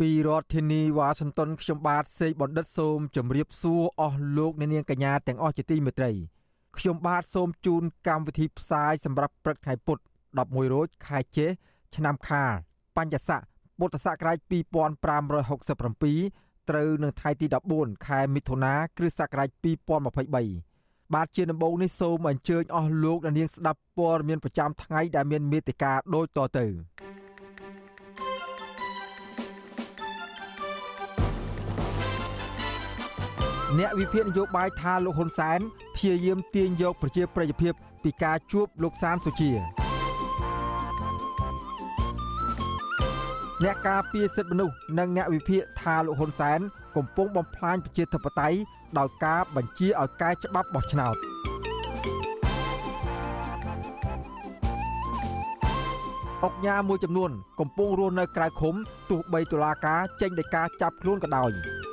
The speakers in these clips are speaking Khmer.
ពីរដ្ឋធានីវ៉ាស៊ីនតោនខ្ញុំបាទសេកបណ្ឌិតសូមជម្រាបសួរអស់លោកអ្នកនាងកញ្ញាទាំងអស់ជាទីមេត្រីខ្ញុំបាទសូមជូនកម្មវិធីផ្សាយសម្រាប់ព្រឹកថ្ងៃពុធ11រោចខែចេឆ្នាំខាលបញ្ញស័កពុទ្ធសករាជ2567ត្រូវនៅថ្ងៃទី14ខែមិថុនាគ្រិស្តសករាជ2023បាទជាដំបូងនេះសូមអញ្ជើញអស់លោកអ្នកនាងស្ដាប់ព័ត៌មានប្រចាំថ្ងៃដែលមានមេត្តាដូចតទៅ អ្នកវិភាគនយោបាយថាលោកហ៊ុនសែនព្យាយាមទាញយកប្រជាប្រិយភាពពីការជួបលោកសានសុជាអ្នកការពារសិទ្ធិមនុស្សនិងអ្នកវិភាគថាលោកហ៊ុនសែនកំពុងបំផ្លាញប្រជាធិបតេយ្យដោយការបញ្ជាឲ្យកែច្បាប់បោះឆ្នោតអុកញ៉ាមួយចំនួន កំពុងរស់នៅក្រៅឃុំទោះបីតុលាការចេញដីកាចាប់ខ្លួនក៏ដោយ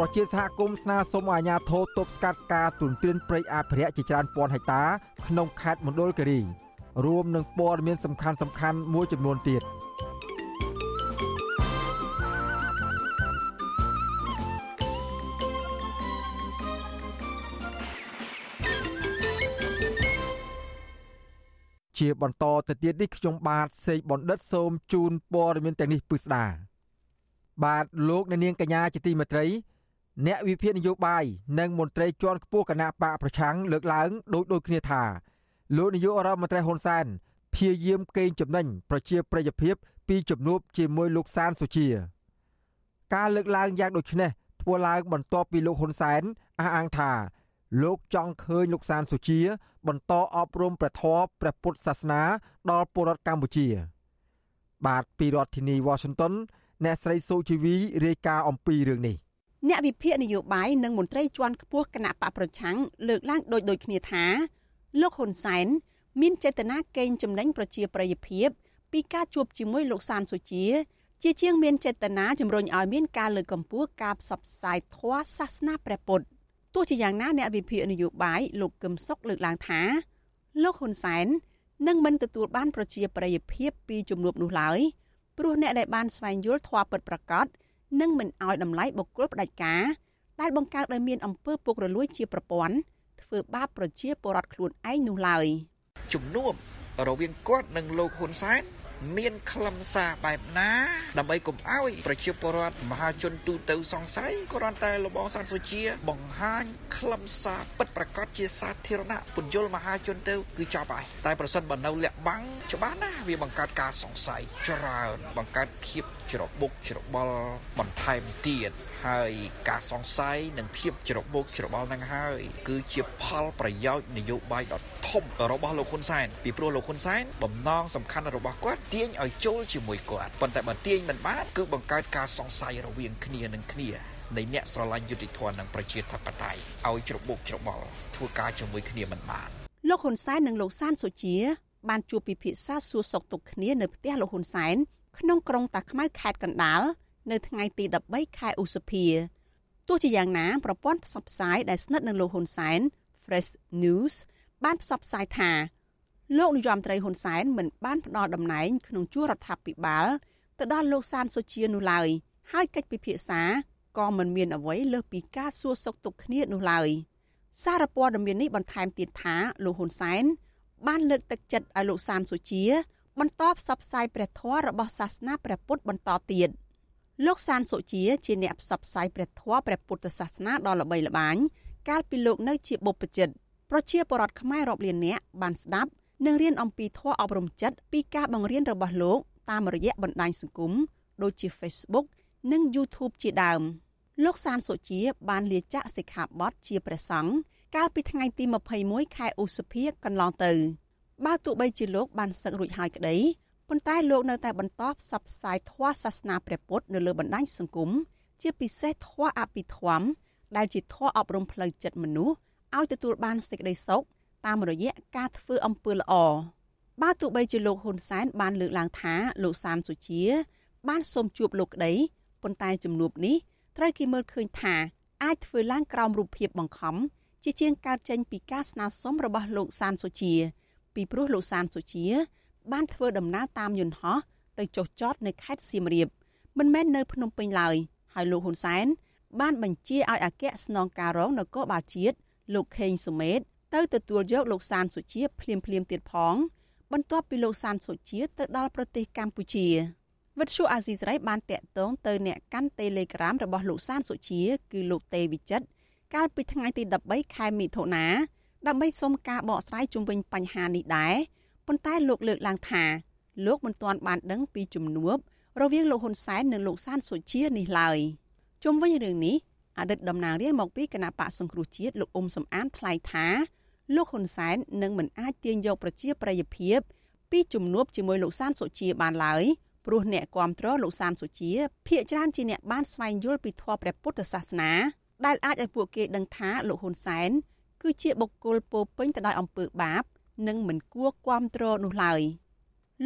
ប្រជាសហគមន៍ស្នើសុំឲ្យអាជ្ញាធរទប់ស្កាត់ការទុនទានព្រៃអភិរក្សជាច្រើនពាន់ហិកតាក្នុងខេត្តមណ្ឌលគិរីរួមនឹងព័ត៌មានសំខាន់សំខាន់មួយចំនួនទៀតជាបន្តទៅទៀតនេះខ្ញុំបាទសេកបណ្ឌិតសូមជូនព័ត៌មានទាំងនេះពិស្ដាបាទលោកអ្នកនាងកញ្ញាជាទីមេត្រី អ្នកវិភាគនយោបាយនិងមន្ត្រីជាន់ខ្ពស់គណៈបកប្រឆាំងលើកឡើងដូចដូចគ្នាថាលោកនាយករដ្ឋមន្ត្រីហ៊ុនសែនព្យាយាមកេងចំណេញប្រជាប្រិយភាពពីជំនួបជាមួយលោកសានសុជា ការលើកឡើងយ៉ាងដូចនេះធ្វើឡើងបន្ទាប់ពីលោកហ៊ុនសែនអះអាងថាលោកចង់ឃើញលោកសានសុជា បន្តអប់រំព្រះធម៌ព្រះពុទ្ធសាសនាដល់ពលរដ្ឋកម្ពុជា បាទពីរដ្ឋធានី Washington អ្នកស្រីសូជីវីរាយការណ៍អំពីរឿងនេះ អ្នកវិភាគនយោបាយនិងមន្ត្រីជាន់ខ្ពស់គណៈបកប្រឆាំងលើកឡើងដូចដូចគ្នាថាលោកហ៊ុនសែនមានចេតនាកេងចំណេញប្រជាប្រិយភាពពីការជួបជាមួយលោកសានសុជា ជាជាងមានចេតនាជំរុញឲ្យមានការលើកកម្ពស់ការផ្សព្វផ្សាយធម៌សាសនាព្រះពុទ្ធទោះជាយ៉ាងណាអ្នកវិភាគនយោបាយលោកកឹមសុខលើកឡើងថាលោកហ៊ុនសែននឹងមិនទទួលបានប្រជាប្រិយភាពពីជំនួបនោះឡើយព្រោះអ្នកដែលបានស្វែងយល់ធម៌ពិតប្រាកដ និងមិនអោយតម្លៃបុគ្គលផ្ដាច់ការដែលបង្កើតឲ្យមានអំពើពុករលួយជាប្រព័ន្ធធ្វើបាបប្រជាពលរដ្ឋខ្លួនឯងនោះឡើយជំនួបរវាងគាត់និងលោកហ៊ុនសែនមានខ្លឹមសារបែបណា ដើម្បីកុំឲ្យប្រជាពលរដ្ឋមហាជនទូទៅសង្ស័យគ្រាន់តែលបងសានសុជា បង្ហាញខ្លឹមសារពិតប្រាកដជាសាធារណៈពន្យល់មហាជនទៅគឺចប់ហើយតែប្រសិនបើនៅលាក់បាំងច្បាស់ណាស់វាបង្កើតការសង្ស័យច្រើនបង្កើតភាព ច្របូកច្របល់បន្ថែមទៀតហើយការសង្ស័យនិងភាពច្របូកច្របល់នឹងហើយ គឺជាផលប្រយោជន៍នយោបាយដ៏ធំរបស់លោកហ៊ុនសែនពីព្រោះលោកហ៊ុនសែនបំណងសំខាន់របស់គាត់ទាញឲ្យចូលជាមួយគាត់ប៉ុន្តែបើទាញមិនបានគឺបង្កើតការសង្ស័យរវាងគ្នានឹងគ្នានៃអ្នកស្រឡាញ់យុតិធម៌និងប្រជាធិបតេយ្យឲ្យច្របូកច្របល់ធ្វើការជាមួយគ្នាមិនបានលោកហ៊ុនសែននិងលោកសានសុជាបានជួបពិភាក្សាសួរសុខទុក្ខគ្នានៅផ្ទះលោកហ៊ុនសែន ក្នុងក្រុងតាខ្មៅខេត្តកណ្ដាលនៅថ្ងៃទី13ខែឧសភាទោះជាយ៉ាងណាប្រព័ន្ធផ្សព្វផ្សាយដែលស្និទ្ធនឹងលោកហ៊ុនសែន Fresh News បានផ្សព្វផ្សាយថាលោកនាយរដ្ឋមន្ត្រីហ៊ុនសែនមិនបានផ្ដល់តំណែងក្នុងជួររដ្ឋាភិបាលទៅដល់លោកសានសុជានោះឡើយហើយកិច្ចពិភាក្សាក៏មិនមានអ្វីលើសពីការសួរសុខទុក្ខគ្នានោះឡើយសារព័ត៌មាននេះបន្ថែមទៀតថាលោកហ៊ុនសែនបានលើកទឹកចិត្តឲ្យលោកសានសុជា បន្តផ្សព្វផ្សាយព្រះធម៌របស់សាសនាព្រះពុទ្ធបន្តទៀតលោកសានសុជាជាអ្នកផ្សព្វផ្សាយព្រះធម៌ព្រះពុទ្ធសាសនាដ៏ល្បីល្បាញកាលពីលោកនៅជាបុព្វជិតប្រជាពលរដ្ឋខ្មែររាប់លាននាក់បានស្ដាប់និងរៀនអំពីធម៌អប់រំចិត្តពីការបង្រៀនរបស់លោកតាមរយៈបណ្ដាញសង្គមដូចជា Facebook និង YouTube ជាដើមលោកសានសុជាបានលាចាកសិក្ខាបទជាព្រះសង្ឃកាលពីថ្ងៃទី21ខែឧសភាកន្លងទៅ បើទោះបីជាលោកបានសឹករួចហើយក្តីប៉ុន្តែលោកនៅតែបន្តផ្សព្វផ្សាយធម៌សាសនាព្រះពុទ្ធនៅលើបណ្ដាញសង្គមជាពិសេសធម៌អភិធម្មដែលជាធម៌អប់រំផ្លូវចិត្តមនុស្សឲ្យទទួលបានសេចក្តីសុខតាមរយៈការធ្វើអំពើល្អបើទោះបីជាលោកហ៊ុនសែនបានលើកឡើងថាលោកសានសុជា បានសូមជួបលោកក្តីប៉ុន្តែជំនួបនេះត្រូវគេមើលឃើញថាអាចធ្វើឡើងក្រោមរូបភាពបង្ខំជាជាងកើតចេញពីការស្នើសុំរបស់លោកសានសុជា ពីព្រោះលោកសានសុជា បានធ្វើដំណើរតាមយន្តហោះទៅចុះចតនៅខេត្តសៀមរាបមិនមែននៅភ្នំពេញឡើយហើយលោកហ៊ុនសែនបានបញ្ជាឲ្យអគ្គស្នងការរងនគរបាលជាតិលោកខេងសុមេតទៅទទួលយកលោកសានសុជាភ្លាមភ្លាមទៀតផង បន្ទាប់ពីលោកសានសុជាទៅដល់ប្រទេសកម្ពុជាវិទ្យុអាស៊ីសេរីបានតាក់ទងទៅអ្នកកាន់ Telegram របស់លោកសានសុជា គឺលោកតេវិចិត្រកាលពីថ្ងៃទី13ខែមិថុនា ដើម្បីសុំការបកស្រាយជុំវិញបញ្ហានេះដែរប៉ុន្តែលោកលើកឡើងថាលោកមិនទាន់បានដឹងពីជំនួបរវាងលោកហ៊ុនសែននិងលោកសានសុជានេះឡើយជុំវិញរឿងនេះអតីតតំណាងរាស្ត្រមកពីគណៈបកសង្គ្រោះជាតិលោកអ៊ុំសំអានថ្លែងថាលោកហ៊ុនសែននឹងមិនអាចទាញយកប្រជាប្រិយភាពពីជំនួបជាមួយលោកសានសុជាបានឡើយព្រោះអ្នកគាំទ្រលោកសានសុជាភាកច្រើនជាអ្នកបានស្វែងយល់ពីធម៌ព្រះពុទ្ធសាសនាដែលអាចឲ្យពួកគេដឹងថាលោកហ៊ុនសែន គឺជាបុគ្គលពោពេញទៅដោយអំពើបាប និងមិនគួរគាំទ្រនោះឡើយ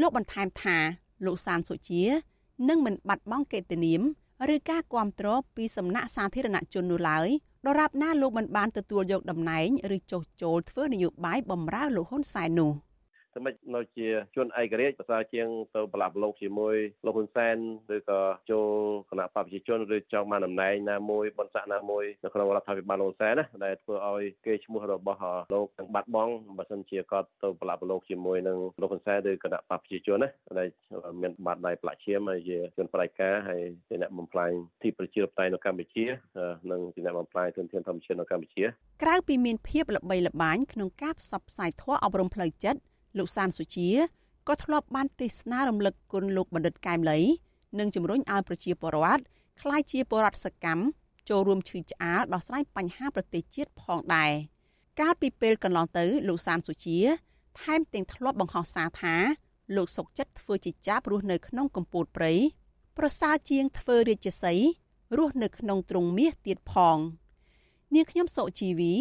លោកបន្ថែមថាលោកសានសុជានឹងមិនបាត់បង់កិត្តិនាមឬការគាំទ្រពីសំណាក់សាធារណជននោះឡើយដរាបណាលោកមិនបានទទួលយកតំណែង ឬចុះចូលធ្វើនយោបាយបម្រើលោកហ៊ុនសែននោះ។ សម្រាប់នៅជាជនឯករាជ្យប្រសើរជាងទៅប្រឡាប់ប្រឡូកជាមួយលោកហ៊ុនសែនឬក៏ចូលគណៈបព្វជិជនឬចង់បានតំណែងណាមួយបនស័កណាមួយនៅក្នុងរដ្ឋាភិបាលលោកហ៊ុនសែនណាដែលធ្វើឲ្យគេឈ្មោះរបស់លោកទាំងបាត់បង់បើសិនជាគាត់ទៅប្រឡាប់ប្រឡូកជាមួយនឹងលោកហ៊ុនសែនឬគណៈបព្វជិជនណាដែលមានបាត់ដៃផ្លាក់ឈាមហើយជាជនបដិការហើយជាអ្នកបំផ្លាញទីប្រជាធិបតេយ្យនៅកម្ពុជានិងជាអ្នកបំផ្លាញធនធានធម្មជាតិនៅកម្ពុជា ក្រៅពីមានភាពល្បីល្បាញក្នុងការផ្សព្វផ្សាយធម៌អប់រំផ្លូវចិត្ត លោកសានសុជាក៏ធ្លាប់បានទេសនារំលឹកគុណលោកបណ្ឌិតកែមលីនិងជំរុញឲ្យប្រជាពលរដ្ឋក្លាយជាពលរដ្ឋសកម្មចូលរួមឈឺឆ្អាលដោះស្រាយបញ្ហាប្រទេសជាតិផងដែរកាលពីពេលកន្លងទៅលោកសានសុជា ថែមទាំងធ្លាប់បង្ហោះសារថាលោកសុកចិត្តធ្វើជាចាប់រស់នៅក្នុងកំពូលព្រៃប្រសើរជាងធ្វើរាជសីរស់នៅក្នុងទ្រុងមាសទៀតផង នាងខ្ញុំសុជីវី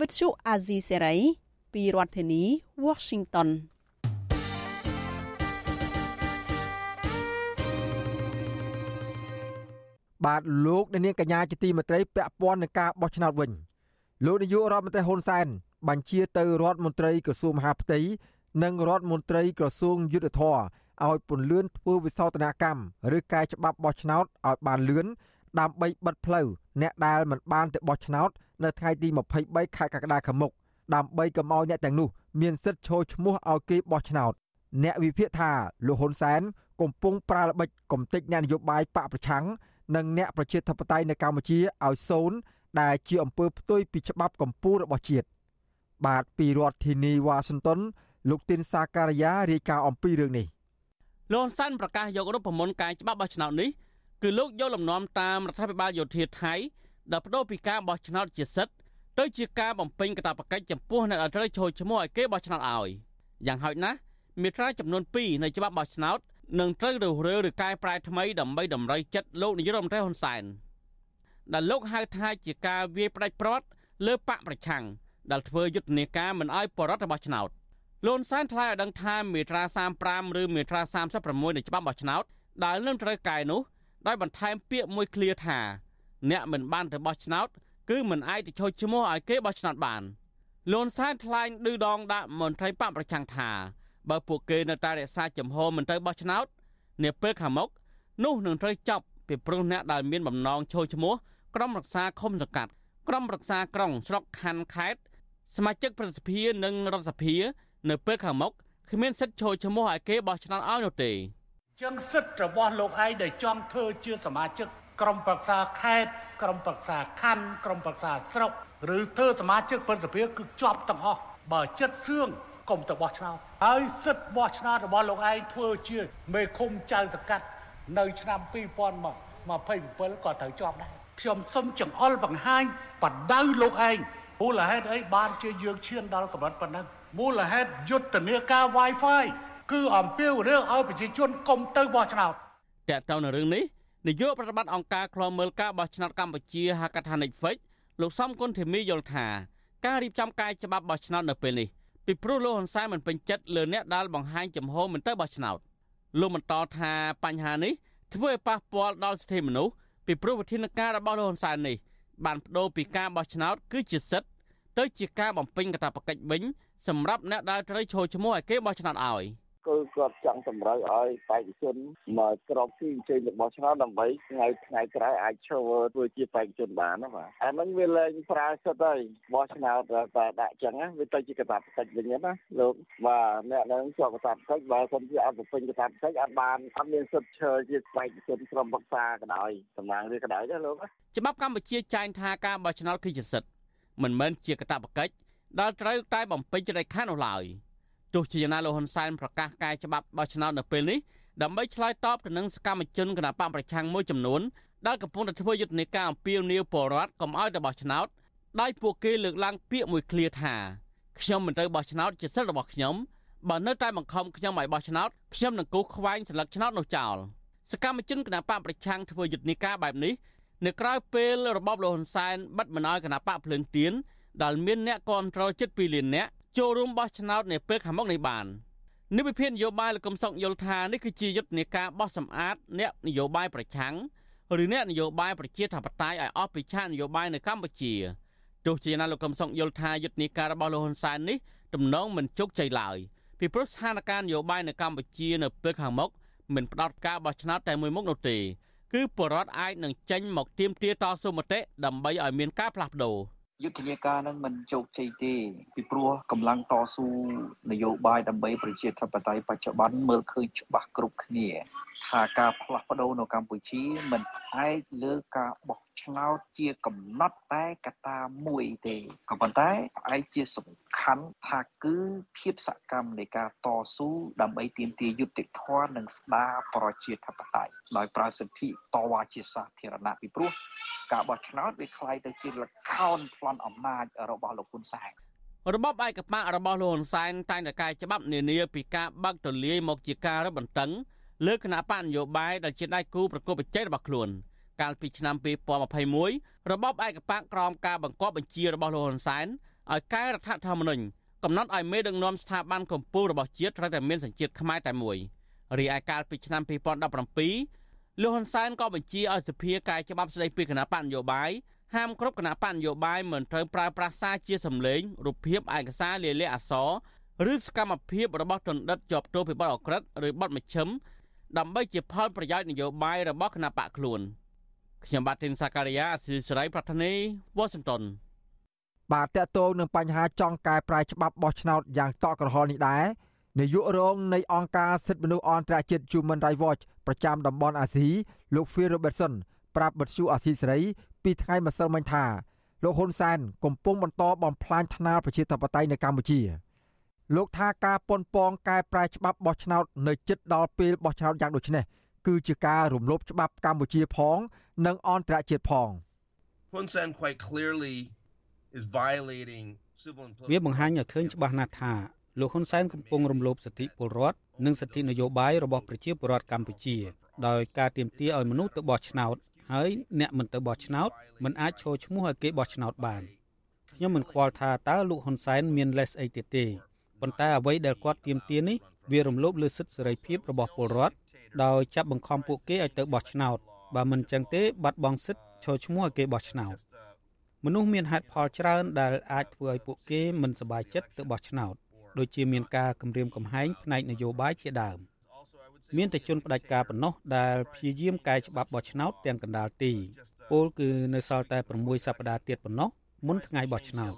វិទ្យុអាស៊ីសេរី ពីរដ្ឋធានី Washington បាទលោកអ្នកនាងកញ្ញាជាទីមេត្រីពាក់ព័ន្ធនឹងការបោះឆ្នោតវិញលោកនាយករដ្ឋមន្ត្រីហ៊ុនសែនបញ្ជាទៅរដ្ឋមន្ត្រីក្រសួងមហាផ្ទៃនិងរដ្ឋមន្ត្រីក្រសួងយុទ្ធភ័ពឲ្យពន្លឿនធ្វើវិសោធនកម្មឬកែច្បាប់បោះឆ្នោតឲ្យបានលឿនដើម្បីបិទផ្លូវអ្នកដែលមិនបានទៅបោះឆ្នោតនៅថ្ងៃទី23ខែកក្កដាខាងមុខ ដើម្បីកុំឲ្យអ្នកទាំងនោះមានសិទ្ធិចូលឈ្មោះឲ្យគេបោះឆ្នោតអ្នកវិភាគថាលោកហ៊ុនសែនកំពុងប្រើល្បិចកំទេចអ្នកនយោបាយបកប្រឆាំងនិងអ្នកប្រជាធិបតេយ្យនៅកម្ពុជាឲ្យសូន្យដែលជាអំពើផ្ទុយពីច្បាប់កម្ពុជារបស់ជាតិបាទពីរដ្ឋធានីវ៉ាស៊ីនតោនលោកទីនសាការីយ៉ារាយការណ៍អំពីរឿងនេះលោកសានប្រកាសយករូបមន្តការច្បាប់បោះឆ្នោតនេះគឺលោកយកលំនាំតាមរដ្ឋាភិបាលយោធាថៃដែលបដូរពីការបោះឆ្នោតជាសិទ្ធិ ទៅជាការបំពេញកាតព្វកិច្ចចំពោះអ្នកដែលត្រូវចូលឈ្មោះឲ្យគេបោះឆ្នោតឲ្យយ៉ាងហោចណាស់មាត្រាចំនួន2នៃច្បាប់បោះឆ្នោតនឹងត្រូវរើសរើឬកែប្រែថ្មីដើម្បីតម្រូវចិត្តលោកនាយករដ្ឋមន្ត្រីហ៊ុនសែនដែលលោកហៅថាជាការវាយផ្ដាច់ព្រាត់លើបកប្រឆាំងដែលធ្វើយុទ្ធនាការមិនឲ្យបរដ្ឋរបស់ឆ្នោតលោកហ៊ុនសែនថ្លែងឲ្យដឹងថាមាត្រា35ឬមាត្រា36នៃច្បាប់បោះឆ្នោតដែលនឹងត្រូវកែនោះដោយបន្ថែមពាក្យមួយឃ្លាថាអ្នកមិនបានទៅបោះឆ្នោត គឺមិនអាចទៅចូលឈ្មោះឲ្យគេបោះឆ្នោតបានលន់សែនថ្លែងឌឺដងដាក់មន្ត្រីបកប្រឆាំងថាបើពួកគេនៅតែរក្សាចំហមិនទៅបោះឆ្នោតនាពេលខាងមុខនោះនឹងត្រូវចាប់ពីព្រោះអ្នកដែលមានបំណងចូលឈ្មោះក្រុមរក្សាឃុំសង្កាត់ក្រុមរក្សាក្រុងស្រុកខណ្ឌខេត្តសមាជិកប្រសិទ្ធិនិងរដ្ឋសភា នៅពេលខាងមុខគ្មានសិទ្ធិចូលឈ្មោះឲ្យគេបោះឆ្នោតឲ្យនោះទេជាងសិទ្ធិរបស់លោកឯងដែលចង់ធ្វើជាសមាជិក ក្រុមប្រឹក្សាខេត្តក្រុមប្រឹក្សាខណ្ឌក្រុមប្រឹក្សាស្រុកឬធ្វើសមាជិកប្រសិទ្ធភាពគឺជាប់ទាំងអស់បើចិត្តសឿងកុំទៅបោះឆ្នោតហើយសិទ្ធិបោះឆ្នោតរបស់លោកឯងធ្វើជាមេឃុំចៅសកាត់នៅឆ្នាំ2027ក៏ត្រូវជាប់ដែរខ្ញុំសូមចង្អុលបង្ហាញបដៅលោកឯងមូលហេតុអីបានជាយើងឈានដល់កម្រិតប៉ុណ្ណឹងមូលហេតុយុទ្ធនាការ Wi-Fi គឺអំពាវនាវឲ្យប្រជាជនកុំទៅបោះឆ្នោតតើតើនៅរឿងនេះ នាយកប្រតិបត្តិអង្គការឃ្លាំមើលការបោះឆ្នោតកម្ពុជាហៅកាត់ថា Netflix លោកសំគុណធីមីយល់ថាការរៀបចំកាយច្បាប់បោះឆ្នោតនៅពេលនេះពីព្រោះលោកហ៊ុនសែនមិនពេញចិត្តលើអ្នកដែលបង្ហាញចំហមិនទៅបោះឆ្នោតលោកបន្តថាបញ្ហានេះធ្វើឲ្យប៉ះពាល់ដល់សិទ្ធិមនុស្សពីព្រោះវិធានការរបស់លោកហ៊ុនសែននេះបានបដូរពីការបោះឆ្នោតគឺជាសិទ្ធិទៅជាការបំពេញកាតព្វកិច្ចវិញសម្រាប់អ្នកដែលត្រូវចូលឈ្មោះឲ្យគេបោះឆ្នោតឲ្យ។ គឺគាត់ចង់តម្រូវឲ្យបេក្ខជនមកក្របទីអញ្ជើញរបស់ឆ្នោតដើម្បីថ្ងៃថ្ងៃក្រោយអាចឈរធ្វើជាបេក្ខជនបានណាបាទអាហ្នឹងវាលែងប្រើសិទ្ធហើយបោះឆ្នោតតែដាក់ចឹងណាវាទៅជាកតាបកិច្ចវិញណាលោកបាទអ្នកនឹងជាប់កតាបកិច្ចបើសិនជាអត់ពេញកតាបកិច្ចអត់បានអត់មានសិទ្ធិឈរជាបេក្ខជនក្រុមប្រឹក្សាក៏ដោយតំណាងរាក៏ដោយណាលោកច្បាប់កម្ពុជាចែងថាការបោះឆ្នោតគឺជាសិទ្ធិមិនមែនជាកតាបកិច្ចដែលត្រូវតែបំពេញចរិតខាននោះឡើយ។ ទោះជាយ៉ាងណាលោកហ៊ុនសែនប្រកាសកែច្បាប់បោះឆ្នោតនៅពេលនេះដើម្បីឆ្លើយតបទៅនឹងសកម្មជនគណបកប្រឆាំងមួយចំនួនដែលកំពុងតែធ្វើយុទ្ធនាការអំពាវនាវពលរដ្ឋកុំឲ្យទៅបោះឆ្នោតដោយពួកគេលើកឡើងពាក្យមួយឃ្លាថាខ្ញុំមិនទៅបោះឆ្នោតជាសិទ្ធិរបស់ខ្ញុំបើនៅតែបង្ខំខ្ញុំឲ្យបោះឆ្នោតខ្ញុំនឹងគូសខ្វែងសន្លឹកឆ្នោតនោះចោលសកម្មជនគណបកប្រឆាំងធ្វើយុទ្ធនាការបែបនេះនៅក្រៅពេលរបបលោកហ៊ុនសែនបិទមិនឲ្យគណបកភ្លើងទៀនដែលមានអ្នកគ្រប់គ្រងជិត2លាននាក់ ចូលរួមបោះឆ្នោតនាពេលខាងមុខនេះបាននិវិភាននយោបាយលោកកឹមសុខយល់ថានេះគឺជាយុទ្ធនាការបោះសម្អាតអ្នកនយោបាយប្រឆាំងឬអ្នកនយោបាយប្រជាធិបតេយ្យឲ្យអស់ពីឆាកនយោបាយនៅកម្ពុជាទោះជាណាលោកកឹមសុខយល់ថាយុទ្ធនាការរបស់លោកហ៊ុនសែននេះទំនងមិនជោគជ័យឡើយពីព្រោះស្ថានភាពនយោបាយនៅកម្ពុជានៅពេលខាងមុខមិនផ្ដោតការបោះឆ្នោតតែមួយមុខនោះទេគឺបរដ្ឋអាចនឹងចេញមកទៀមទាតស៊ូមតិដើម្បីឲ្យមានការផ្លាស់ប្ដូរ យុទ្ធនាការនឹងមិនជោគជ័យទេពីព្រោះកម្លាំងតស៊ូនយោបាយដើម្បីប្រជាធិបតេយ្យបច្ចុប្បន្នមើលឃើញច្បាស់គ្រប់គ្នា ថាការផ្លាស់ប្ដូរនៅកម្ពុជាមិនផ្អែកលើការបោះឆ្នោតជាកំណត់តែកត្តាមួយទេក៏ប៉ុន្តែផ្អែកជាសំខាន់ថាគឺភាពសកម្មនៃការតស៊ូដើម្បីទាមទារយុត្តិធម៌និងស្ដារប្រជាធិបតេយ្យដោយប្រើសិទ្ធិតវ៉ាជាសាធារណៈពីព្រោះការបោះឆ្នោតវាคล้ายទៅជាលខោនប្លន់អំណាចរបស់លោកហ៊ុនសែនរបបឯកបៈរបស់លោកហ៊ុនសែនតែងតែកែច្បាប់នានាពីការបើកទលាយមកជាការរឹតបន្តឹង លើគណៈបកនយោបាយដែលជាដៃគូប្រកបប្រជែងរបស់ខ្លួន កាលពីឆ្នាំ2021របបឯកបកក្រោមការបង្គាប់បញ្ជារបស់លោកហ៊ុនសែនឲ្យកែរដ្ឋធម្មនុញ្ញកំណត់ឲ្យមេដឹកនាំស្ថាប័នកម្ពុជារបស់ជាតិត្រូវតែមានសញ្ជាតិខ្មែរតែមួយរីឯកាលពីឆ្នាំ2017លោកហ៊ុនសែនក៏បញ្ជាឲ្យសភាកែច្បាប់ស្តីពីគណៈបកនយោបាយហាមគ្រប់គណៈបកនយោបាយមិនត្រូវប្រើប្រាស់សារជាសម្លេងរូបភាពឯកសារលាលាអក្សរឬសកម្មភាពរបស់ទណ្ឌិតជាប់ទោសពីបទអក្រិតឬបទមជ្ឈិម ដើម្បីជាផលប្រយោជន៍នយោបាយរបស់គណៈបកខ្លួនខ្ញុំបាទធីនសាការីយ៉ាអស៊ីសេរីប្រធានីវ៉ាស៊ីនតោនបាទតកតងនឹងបញ្ហាចង់កែប្រែច្បាប់បោះឆ្នោតយ៉ាងតក់ក្រហល់នេះដែរនាយករងនៃអង្គការសិទ្ធិមនុស្សអន្តរជាតិ Human Rights Watch ប្រចាំតំបន់អាស៊ីលោក Phil Robertson ប្រាប់បទសុអាស៊ីសេរីពីថ្ងៃម្សិលមិញថាលោកហ៊ុនសែនកំពុងបន្តបំផ្លាញថ្នាលប្រជាធិបតេយ្យនៅកម្ពុជា លោកថាការប៉ុនប៉ងកែប្រែច្បាប់បោះឆ្នោតនៅជិតដល់ពេលបោះឆ្នោតយ៉ាងដូចនេះគឺជាការរំលោភច្បាប់កម្ពុជាផង និងអន្តរជាតិផង Hun Sen quite clearly is violating civil and political វាបង្ហាញឲ្យឃើញច្បាស់ណាស់ថាលោកហ៊ុនសែនកំពុងរំលោភសិទ្ធិពលរដ្ឋនិងសិទ្ធិនយោបាយរបស់ប្រជាពលរដ្ឋកម្ពុជា ដោយការទាមទារឲ្យមនុស្សទៅបោះឆ្នោតហើយអ្នកមិនទៅបោះឆ្នោតមិនអាចឈរឈ្មោះឲ្យគេបោះឆ្នោតបានខ្ញុំមិនខ្វល់ថាតើលោកហ៊ុនសែនមានលេសអីទៀតទេ ប៉ុន្តែអ្វីដែលគាត់ទាមទារនេះវារំលោភលើសិទ្ធិសេរីភាពរបស់ពលរដ្ឋដោយចាប់បង្ខំពួកគេឲ្យទៅបោះឆ្នោតបើមិនចឹងទេបាត់បង់សិទ្ធិចូលឈ្មោះឲ្យគេបោះឆ្នោតមនុស្សមានហេតុផលច្រើនដែលអាចធ្វើឲ្យពួកគេមិនសប្បាយចិត្តទៅបោះឆ្នោតដូចជាមានការគម្រាមកំហែងផ្នែកនយោបាយជាដើមមានតែជនផ្ដាច់ការប៉ុណ្ណោះដែលព្យាយាមកែច្បាប់បោះឆ្នោតទាំងកណ្ដាលទីពលគឺនៅសល់តែ6សប្តាហ៍ទៀតប៉ុណ្ណោះមុនថ្ងៃបោះឆ្នោត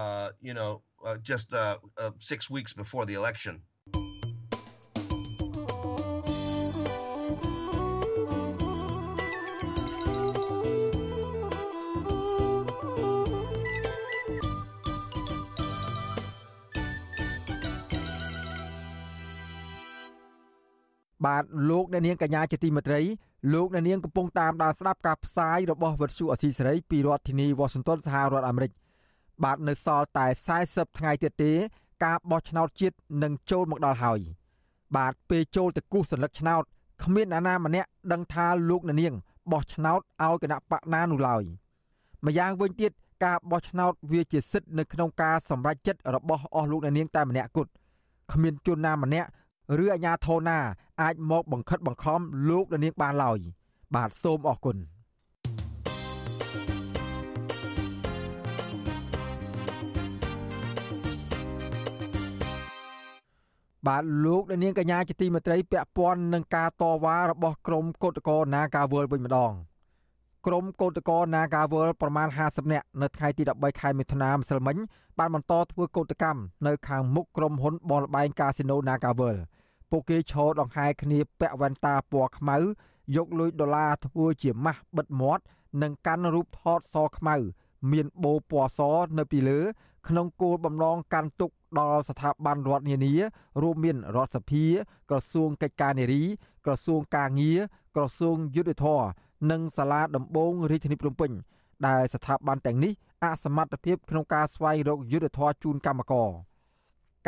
uh you know uh, just uh, uh 6 weeks before the election បាទលោកអ្នកនាងកញ្ញាជាទីមេត្រីលោកអ្នកនាងកំពុងតាមដានស្ដាប់ការផ្សាយរបស់វិទ្យុអសីសេរីពីរដ្ឋធានីវ៉ាស៊ីនតោនសហរដ្ឋអាមេរិក បាទនៅសល់តែ40ថ្ងៃទៀតទេ ការបោះឆ្នោតជាតិនឹងចូលមកដល់ហើយបាទពេលចូលទៅគូសសន្លឹកឆ្នោតគ្មានអាណាម្នាក់ដឹងថាលោកនានាងបោះឆ្នោតឲ្យគណៈបកណានោះឡើយម្យ៉ាងវិញទៀតការបោះឆ្នោតវាជាសិទ្ធិនៅក្នុងការសម្រេចចិត្តរបស់អស់លោកនាងតែម្នាក់គត់គ្មានជនណាម្នាក់ឬអាជ្ញាធរណា អាចមកបង្ខិតបង្ខំលោកនាងបានឡើយបាទសូមអរគុណ បាទលោកអ្នកនាងកញ្ញាជាទីមេត្រីពាក់ព័ន្ធនឹងការតវ៉ារបស់ក្រមកោតក្រណាការវល់វិញម្ដងក្រមកោតក្រនាការវល់ប្រមាណ50នាក់នៅថ្ងៃទី13ខែមិថុនាម្សិលមិញបានបន្តធ្វើកោតកម្មនៅខាងមុខក្រុមហ៊ុនបនលបែងកាស៊ីណូនាការវល់ពួកគេឈរដង្ហែគ្នាពាក់វ៉ែនតាពណ៌ខ្មៅយកលុយដុល្លារធ្វើជាម៉ាស់បិទមាត់និងកាន់រូបថតសខ្មៅ មានបូពណ៌សនៅពីលើ ក្នុងគោលបំណងកាន់ទុកដល់ស្ថាប័នរដ្ឋនានារួមមានរដ្ឋសភាក្រសួងកិច្ចការនារីក្រសួងការងារក្រសួងយុទ្ធភ័ពនិងសាលាដំបងរាជធានីភ្នំពេញដែលស្ថាប័នទាំងនេះអសមត្ថភាពក្នុងការស្វែងរកយុទ្ធធរជូនកម្មករ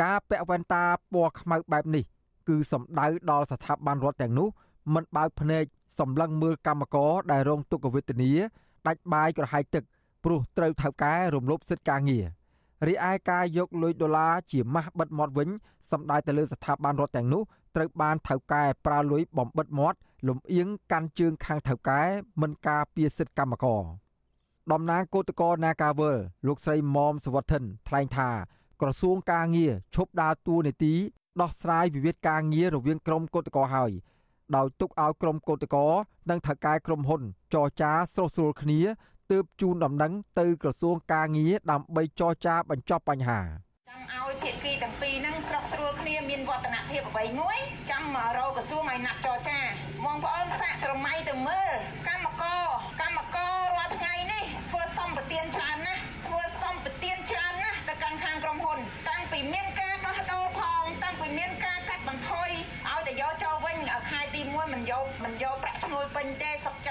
ការពាក់វ៉ែនតាពណ៌ខ្មៅបែបនេះ គឺសំដៅដល់ស្ថាប័នរដ្ឋទាំងនោះមិនបើកភ្នែកសម្លឹងមើលកម្មករដែលរងទុក្ខវេទនាដាច់បាយក្រហាយទឹកព្រោះត្រូវថៅកែរំលោភសិទ្ធិការងារ រីឯការយកលុយដុល្លារជាម៉ាស់បិទមាត់វិញសំដៅទៅលើស្ថាប័នរដ្ឋទាំងនោះត្រូវបានថៅកែប្រើលុយបំបិទមាត់លំអៀងកាន់ជើងខាងថៅកែមិនការពារសិទ្ធិកម្មករតំណាងគឧតកោនាការវលលោកស្រីមុំសវត្ថិនថ្លែងថា ក្រសួងការងារឈប់ដើរតួនាទីដោះស្រាយវិវាទការងាររវាងក្រុមគឧតកោហើយដោយទុកឲ្យក្រុមគឧតកោនិងថៅកែក្រុមហ៊ុនចរចាស្រុះស្រួលគ្នា ទើបជូនដំណឹងទៅក្រសួងការងារដើម្បីចរចាបញ្ចប់បញ្ហាចង់ឲ្យភាគីទាំងពីរហ្នឹងស្រុកស្រួលគ្នាមានវឌ្ឍនភាពអ្វីមួយចាំមករកក្រសួងឲ្យណាត់ចរចាបងប្អូនសាកស្រមៃទៅមើលកម្មករកម្មកររាល់ថ្ងៃនេះធ្វើសម្បទានច្រើនណាស់ធ្វើសម្បទានច្រើនណាស់ទៅកាន់ខាងក្រុមហ៊ុន តាំងពីមានការដោះដូរផងតាំងពីមានការកាត់បន្ថយឲ្យតែយកចូលវិញខែទី1មិនយកមិនយកប្រាក់ឈ្នួលពេញទេសុខ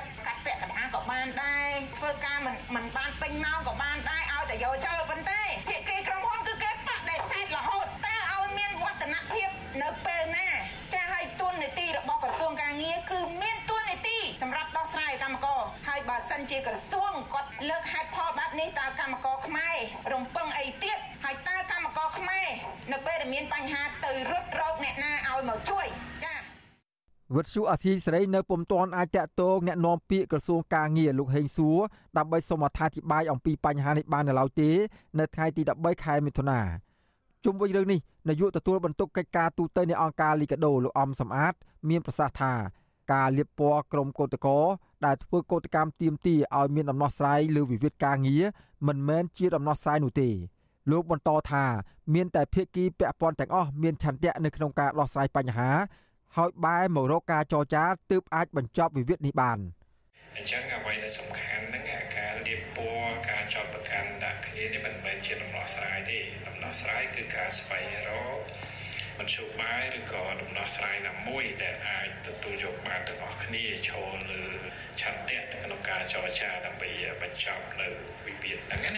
បានដែរធ្វើការមិនមិនបានពេញម៉ោងក៏បានដែរឲ្យតែយកចូលប៉ុន្តែភាគីក្រុមហ៊ុនគឺគេបដិសេធរហូតតើឲ្យមានវឌ្ឍនភាពនៅពេលណាចាឲ្យទុននីតិរបស់ក្រសួងការងារគឺមានទុននីតិសម្រាប់ដោះស្រាយកម្មករហើយបើសិនជាក្រសួងគាត់លើកហេតុផលបែបនេះតើកម្មករខ្មែររំពឹងអីទៀតហើយតើកម្មករខ្មែរនៅពេលដែលមានបញ្ហាទៅរត់រោគអ្នកណាឲ្យមកជួយចា វិទ្យុអាស៊ីសេរីនៅពុំទាន់អាចតាក់ទងแนะនាំពាក្យក្រសួងការងារលោកហេងសួរដើម្បីសូមអត្ថាធិប្បាយអំពីបញ្ហានេះបាននៅឡើយទេនៅថ្ងៃទី13ខែមិថុនាជុំវិញរឿងនេះនាយកទទួលបន្ទុកកិច្ចការទូតនៃអង្គការលីកាដូលោកអំសំអាត មានប្រសាសន៍ថាការលៀបពណ៌ក្រមកោតកោដែលធ្វើកោតកម្មទៀមទីឲ្យមានដំណោះស្រាយលើវិវាទការងារមិនមែនជាដំណោះស្រាយនោះទេលោកបន្តថាមានតែភាគីពាក់ព័ន្ធទាំងអស់មានឆន្ទៈនៅក្នុងការដោះស្រាយបញ្ហា ហើយបែរមករកការចរចាទើបអាចបញ្ចប់វិវាទនេះបានអញ្ចឹងអ្វីដែលសំខាន់ហ្នឹងការលៀបពណ៌ការចោទប្រកាន់ដាក់គ្នានេះមិនមែនជាដំណោះស្រាយទេដំណោះស្រាយគឺការស្វែងរកមធ្យោបាយឬក៏ដំណោះស្រាយណាមួយដែលអាចទទួលយកបានទាំងអស់គ្នាចូលលើឆន្ទៈក្នុងការចរចាដើម្បីបញ្ចប់នៅវិវាទហ្នឹងណា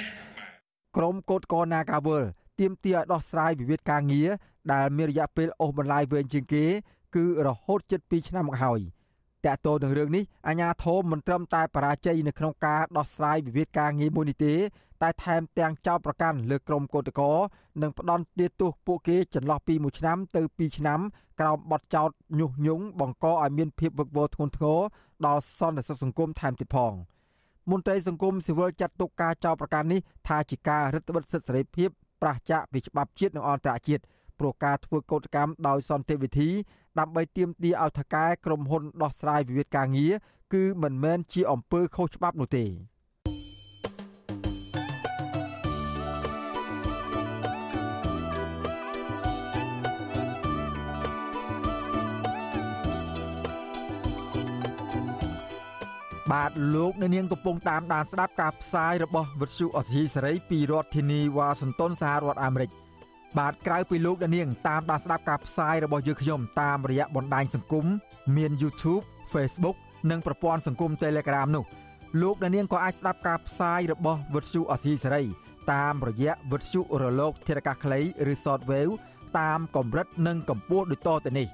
ក្រមកោតកោនាការវលទៀមទាឲ្យដោះស្រាយវិវាទការងារដែលមានរយៈពេលអូសបន្លាយវែងជាងគេ គឺរហូតជិត2ឆ្នាំមកហើយតកតោនឹងរឿងនេះអាញាធមមិនត្រឹមតែបរាជ័យនៅក្នុងការដោះស្រាយវិវាទការងារមួយនេះទេ តែថែមទាំងចោទប្រកាន់លើក្រុមកោតក្រនិងផ្ដន់ទាទោសពួកគេចន្លោះពី1ឆ្នាំទៅ2ឆ្នាំក្រោមបទចោទញុះញង់បង្កឲ្យមានភាពវឹកវរធ្ងន់ធ្ងរដល់សន្តិសុខសង្គមថែមទៀតផងមន្ត្រីសង្គមស៊ីវិលចាត់ទុកការចោទប្រកាន់នេះថាជាការរឹតបន្តឹងសិទ្ធិសេរីភាពប្រឆាចពីច្បាប់ជាតិនិងអន្តរជាតិព្រោះការធ្វើកោតកម្មដោយសន្តិវិធី ដើម្បីទាមទារឲ្យថកែក្រុមហ៊ុនដោះស្រាយវិវាទការងារគឺមិនមែនជាអំពើខុសច្បាប់នោះទេបាទលោកនៅនាងកំពុងតាមដានស្ដាប់ការផ្សាយរបស់វិទ្យុអសីសេរីពីរដ្ឋធានីវ៉ាស៊ីនតោនសហរដ្ឋអាមេរិក។ បាទក្រៅពីលោកដានាងតាមដានស្ដាប់ការផ្សាយរបស់យើងខ្ញុំតាមរយៈបណ្ដាញសង្គមមាន YouTube Facebook និងប្រព័ន្ធសង្គម Telegram នោះលោកដានាងក៏អាចស្ដាប់ការផ្សាយរបស់វិទ្យុអសីសេរីតាមរយៈវិទ្យុរលកធារកាសខ្លីឬ Shortwave តាមកម្រិតនិងកម្ពស់ដូចតទៅនេះ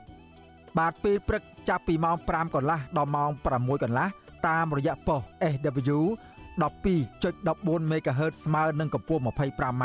បាទពេលព្រឹកចាប់ពីម៉ោង5កន្លះដល់ម៉ោង6កន្លះតាមរយៈប៉ុស SW 12.14 MHz ស្មើនឹងកម្ពស់ 25m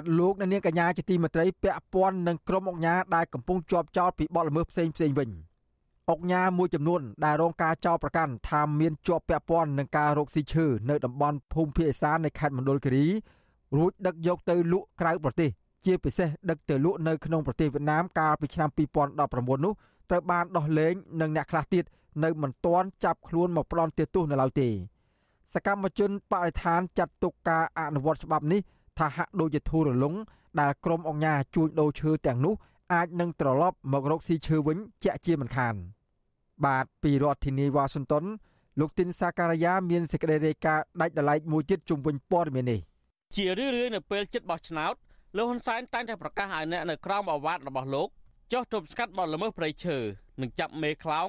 បាទលោកអ្នកនាងកញ្ញាជាទីមេត្រីពាក់ព័ន្ធនឹងក្រុមអង្គការដែលកំពុងជាប់ចោតពីបទល្មើសផ្សេងផ្សេងវិញអង្គការមួយចំនួនដែលរងការចោទប្រកាន់ថាមានជាប់ពាក់ព័ន្ធនឹងការរកស៊ីឈើនៅតំបន់ភូមិភាគឦសាននៃខេត្តមណ្ឌលគិរីរួចដឹកយកទៅលក់ក្រៅប្រទេស ជាពិសេសដឹកទៅលក់នៅក្នុងប្រទេសវៀតណាមកាលពីឆ្នាំ2019នោះត្រូវបានដោះលែងនិងអ្នកខ្លះទៀតនៅមិនទាន់ចាប់ខ្លួនមកផ្ដន់ទោសនៅឡើយទេសកម្មជនបរិស្ថានចាត់ទុកការអនុវត្តច្បាប់នេះ ថាហាក់ដូចជាធូររលុងដែលក្រុមអង្គការជួញដូរឈើទាំងនោះអាចនឹងត្រឡប់មករកស៊ីឈើវិញជាក់ជាមិនខាន បាទពីរដ្ឋធានីវ៉ាស៊ីនតោនលោកទីនសាការីយ៉ាមានសេចក្តីរាយការណ៍ដាច់ដライមួយទៀតជុំវិញព័ត៌មាននេះជារឿយៗនៅពេលចិត្តបោះឆ្នោតលោកហ៊ុនសែនតែងតែប្រកាសឲ្យអ្នកនៅក្រោមអាវ៉ាតរបស់លោកចុះទប់ស្កាត់បទល្មើសព្រៃឈើនិងចាប់មេខ្លោង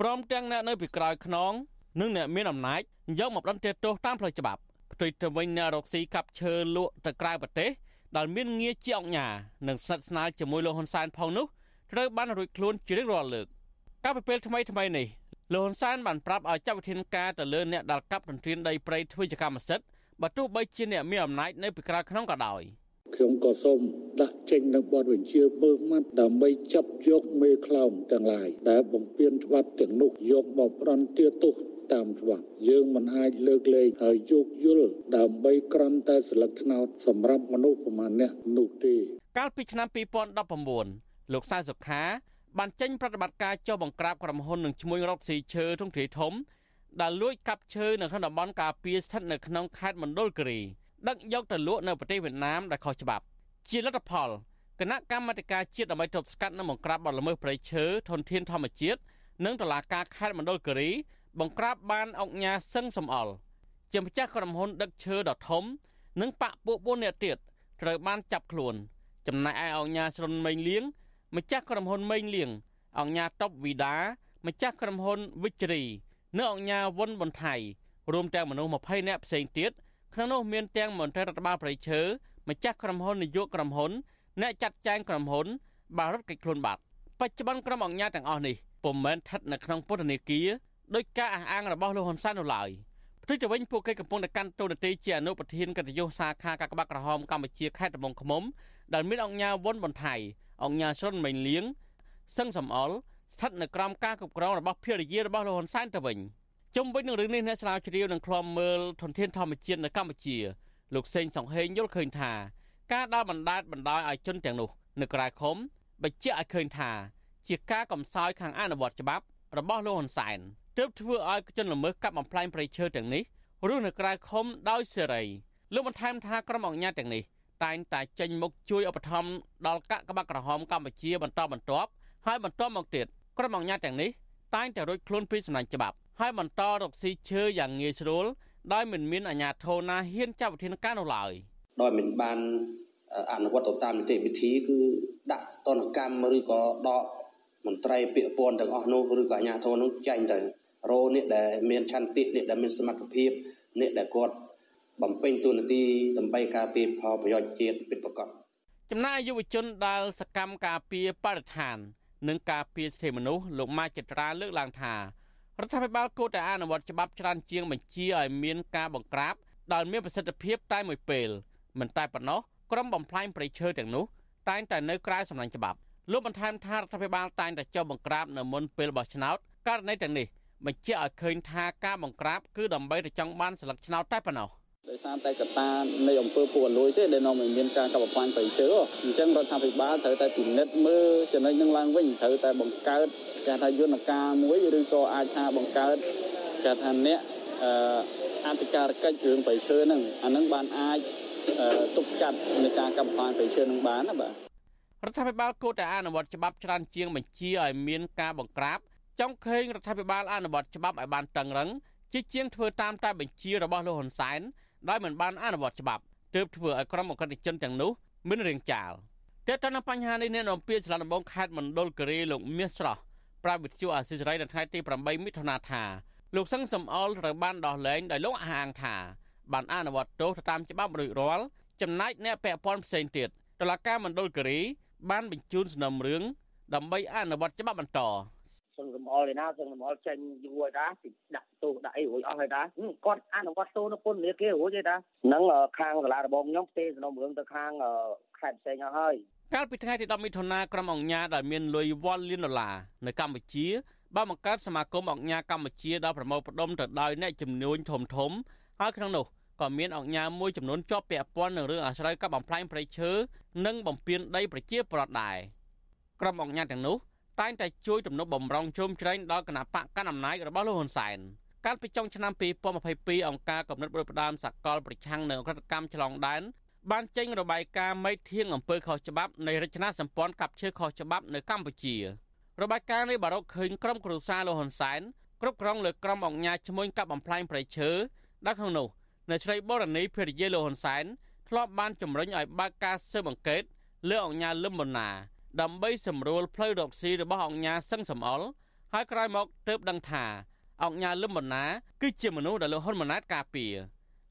ព្រមទាំងអ្នកនៅពីក្រោយខ្នងនិងអ្នកមានអំណាចយកមកដន្ទាទោសតាមផ្លូវច្បាប់ ផ្ទុយទៅវិញអ្នករកស៊ីកាប់ឈើលក់ទៅក្រៅប្រទេសដែលមានងារជាអង្គញានិងស្និទ្ធស្នាលជាមួយលោកហ៊ុនសែនផងនោះត្រូវបានរួចខ្លួនជារៀងរាល់លើកកាលពីពេលថ្មីថ្មីនេះលោកហ៊ុនសែនបានប្រាប់ឲ្យចាត់វិធានការទៅលើអ្នកដែលកាប់ទន្ទ្រានដីព្រៃធ្វើជាកម្មសិទ្ធិបើទោះបីជាអ្នកមានអំណាចនៅពីក្រៅក្នុងក៏ដោយខ្ញុំក៏សូមដាក់ចេញនៅបទបញ្ជាមើលម៉ាត់ដើម្បីចាប់យកមេខ្លោងទាំងឡាយដែលបំពេញច្បាប់ទាំងនោះយកមកប្រន់ទាទោស តាមច្បាប់យើងមិនអាចលើកលែងហើយយោគយល់ដើម្បីក្រន់តែស្លឹកឆ្នោតសម្រាប់មនុស្សប្រមាណអ្នកនោះទេកាលពីឆ្នាំ2019លោកសៅសុខាបានចេញប្រតិបត្តិការចុះបង្ក្រាបក្រុមហ៊ុននឹងឈ្មោះរកស៊ីឈើទ្រង់ទ្រាយធំដែលលួចកាប់ឈើនៅក្នុងតំបន់ការពារស្ថិតនៅក្នុងខេត្តមណ្ឌលគិរីដឹកយកទៅលក់នៅប្រទេសវៀតណាមដែលខុសច្បាប់ ជាលទ្ធផលគណៈកម្មាធិការជាតិដើម្បីទប់ស្កាត់និងបង្ក្រាបបទល្មើសព្រៃឈើធនធានធម្មជាតិនិងតុលាការខេត្តមណ្ឌលគិរី បង្ក្រាបបានអង្គញាសឹងសំអល់ជាម្ចាស់ក្រុមហ៊ុនដឹកឈើដ៏ធំ និងបាក់ពួក4នាក់ទៀតត្រូវបានចាប់ខ្លួន ចំណែកឯអង្គញាស្រុនមេងលៀងម្ចាស់ក្រុមហ៊ុនមេងលៀងអង្គញាតុបវីដាម្ចាស់ក្រុមហ៊ុនវិជ្ជរីនិងអង្គញាវុនប៊ុនថៃរួមទាំងមនុស្ស20នាក់ផ្សេងទៀតក្នុងនោះមានទាំងមន្ត្រីរដ្ឋបាលប្រៃឈើម្ចាស់ក្រុមហ៊ុននាយកក្រុមហ៊ុនអ្នកចាត់ចែងក្រុមហ៊ុនបានរត់គេចខ្លួនបាត់បច្ចុប្បន្នក្រុមអង្គការទាំងអស់នេះពុំមែនស្ថិតនៅក្នុងពន្ធនាគារ ដោយការអះអាងរបស់លោកហ៊ុនសែននោះឡើយផ្ទុយទៅវិញពួកគេកំពុងតែកាន់តួនាទីជាអនុប្រធានកិត្តិយសសាខាកាកបាក់ក្រហមកម្ពុជាខេត្តត្បូងឃ្មុំដែលមានអង្គញាវុនបន្ថៃអង្គញាស្រុនមេងលៀងសឹងសំអល់ស្ថិតនៅក្រោមការគ្រប់គ្រងរបស់ភរិយារបស់លោកហ៊ុនសែនទៅវិញជុំវិញនឹងរឿងនេះអ្នកស្រាវជ្រាវនឹងឃ្លាំមើលធនធានធម្មជាតិនៅកម្ពុជាលោកសេងសង្ហេងយល់ឃើញថាការដើរបណ្ដាលបណ្ដោយឲ្យជនទាំងនោះនៅក្រៅឃុំបញ្ជាក់ឲ្យឃើញថា ជាការកំសោយខាងអនុវត្តច្បាប់របស់លោកហ៊ុនសែន ទើបធ្វើឲ្យជនល្មើសកាប់បំផ្លាញព្រៃឈើទាំងនេះរស់នៅក្រៅឃុំដោយសេរីលោកបន្ថែមថាក្រុមអង្គការទាំងនេះតែងតែចេញមុខជួយឧបត្ថម្ភដល់កាកបាទក្រហមកម្ពុជាបន្តបន្ទាប់ហើយបន្តមកទៀតក្រុមអង្គការទាំងនេះតែងតែរួចខ្លួនពីសំណាញ់ច្បាប់ហើយបន្តរកស៊ីឈើយ៉ាងងាយស្រួលដោយមិនមានអាជ្ញាធរណាហ៊ានចាប់វិធានការនោះឡើយដោយមិនបានអនុវត្តទៅតាមនីតិវិធីគឺដាក់តនកម្មឬក៏ដកមន្ត្រីពាក្យព័ន្ធទាំងអស់នោះឬក៏អាជ្ញាធរនោះចែងទៅ រោអ្នកដែលមានឆន្ទៈអ្នកដែលមានសមត្ថភាពអ្នកដែលគាត់បំពេញតួនាទីដើម្បីការពារផលប្រយោជន៍ជាតិពិតប្រាកដចំណាយយុវជនដែលសកម្មការពារបរិស្ថាន និងការពារសិទ្ធិមនុស្សលោកម៉ាចត្រាលើកឡើងថារដ្ឋាភិបាលគួរតែអនុវត្តច្បាប់ច្រើនជាងបញ្ជាឲ្យមានការបង្ក្រាបដែលមានប្រសិទ្ធភាពតែមួយពេលមិនតែប៉ុណ្ណោះក្រុមបំផ្លាញព្រៃឈើទាំងនោះតែងតែនៅក្រៅសំណាញ់ច្បាប់លោកបន្ថែមថារដ្ឋាភិបាលតែងតែចុះបង្ក្រាបនៅមុនពេលបោះឆ្នោតករណីទាំងនេះ បញ្ជាក់ឲ្យឃើញថាការបង្ក្រាបគឺដើម្បីតែចង់បានស្លឹកឆ្នោតតែប៉ុណ្ណោះដោយសារតែកត្តានៃអង្គើពុករលួយទេដែលនាំឲ្យមានការកាប់បំផ្លាញប្រៃឈើអញ្ចឹងរដ្ឋាភិបាលត្រូវតែពិនិត្យមើលចំណុចនឹងឡើងវិញត្រូវតែបង្កើតគេថាយន្តការមួយឬក៏អាចថាបង្កើតគេថាអ្នកអឺអធិការកិច្ចរឿងប្រៃឈើហ្នឹងអាហ្នឹងបានអាចទប់ស្កាត់នៃការកាប់បំផ្លាញប្រៃឈើនឹងបានណាបាទរដ្ឋាភិបាលគួរតែអនុវត្តច្បាប់ច្រើនជាងបញ្ជាឲ្យមានការបង្ក្រាប ចង់ឃើញរដ្ឋាភិបាលអនុវត្តច្បាប់ឲ្យបានតឹងរឹងជាជាងធ្វើតាមតែបញ្ជារបស់លោកហ៊ុនសែនដោយមិនបានអនុវត្តច្បាប់ទើបធ្វើឲ្យក្រុមអក្រិតជនទាំងនោះមានរាងចាលតែតើនៅបញ្ហានេះអ្នកនាំពាក្យស្លាដំបងខេត្តមណ្ឌលគិរីលោកមាសស្រស់ប្រាវិទ្យុអាស៊ីសេរីនៅថ្ងៃទី8មិថុនាថាលោកសឹងសំអល់ត្រូវបានដោះលែងដោយលោកអះអាងថាបានអនុវត្តទោសតាមច្បាប់រួចរាល់ចំណែកអ្នកពាក់ព័ន្ធផ្សេងទៀតតុលាការមណ្ឌលគិរីបានបញ្ជូនសំណុំរឿងដើម្បីអនុវត្តច្បាប់បន្ត សឹងសំអល់ឯណាសឹងសំអល់ចេញយូរហើយតាដាក់ទោសដាក់អីរួចអស់ហើយតាគាត់អនុវត្តទោសនៅពន្ធនាគាររួចហើយតាហ្នឹងខាងសាលារបងខ្ញុំផ្ទេសំណុំរឿងទៅខាងខេត្តផ្សេងអស់ហើយកាលពីថ្ងៃទី10មិថុនាក្រុមអង្គញាដែលមានលុយវ៉ាល់លានដុល្លារនៅកម្ពុជាបានបង្កើតសមាគមអង្គញាកម្ពុជាដល់ប្រមូលផ្ដុំទៅដោយអ្នកជំនួញធំធំហើយក្នុងនោះក៏មានអង្គញាមួយចំនួនជាប់ពាក់ព័ន្ធនឹងរឿងអាស្រ័យកាប់បំផ្លាញព្រៃឈើនិងបំពេញដីប្រជាប្រដ្ឋដែរក្រុមអង្គញាទាំងនោះ តែងតែជួយទំនុកបំរុងជ្រោមជ្រែងដល់គណៈបកកណ្ដាលអំណាចរបស់លោកហ៊ុនសែនកាលពីចុងឆ្នាំ2022អង្គការកំណត់បរិបដាមសកលប្រឆាំងនឹងអក្រិតកម្មឆ្លងដែនបានចេញរបាយការណ៍មេធៀងអំពើខុសច្បាប់នៃរចនាសម្ព័ន្ធកັບឈើខុសច្បាប់នៅកម្ពុជារបាយការណ៍នេះបារកឃើញក្រុមគ្រួសារលោកហ៊ុនសែនគ្រប់គ្រងលើក្រុមអង្គការឈ្មោះកັບបំផ្លាញប្រៃឈើដែលក្នុងនោះនៅឆ្លៃបរនីភរិយាលោកហ៊ុនសែនធ្លាប់បានជំរុញឲ្យបើកការស៊ើបអង្កេតលើអង្គការលឹមបណ្ណា ដើម្បីសម្រួលផ្លូវរកស៊ីរបស់អង្គការសឹងសំអល់ហើយក្រោយមកទើបដឹងថាអង្គការលឹមបណ្ណាគឺជាមនុស្សដែលលោកហ៊ុនម៉ាណែតការពារ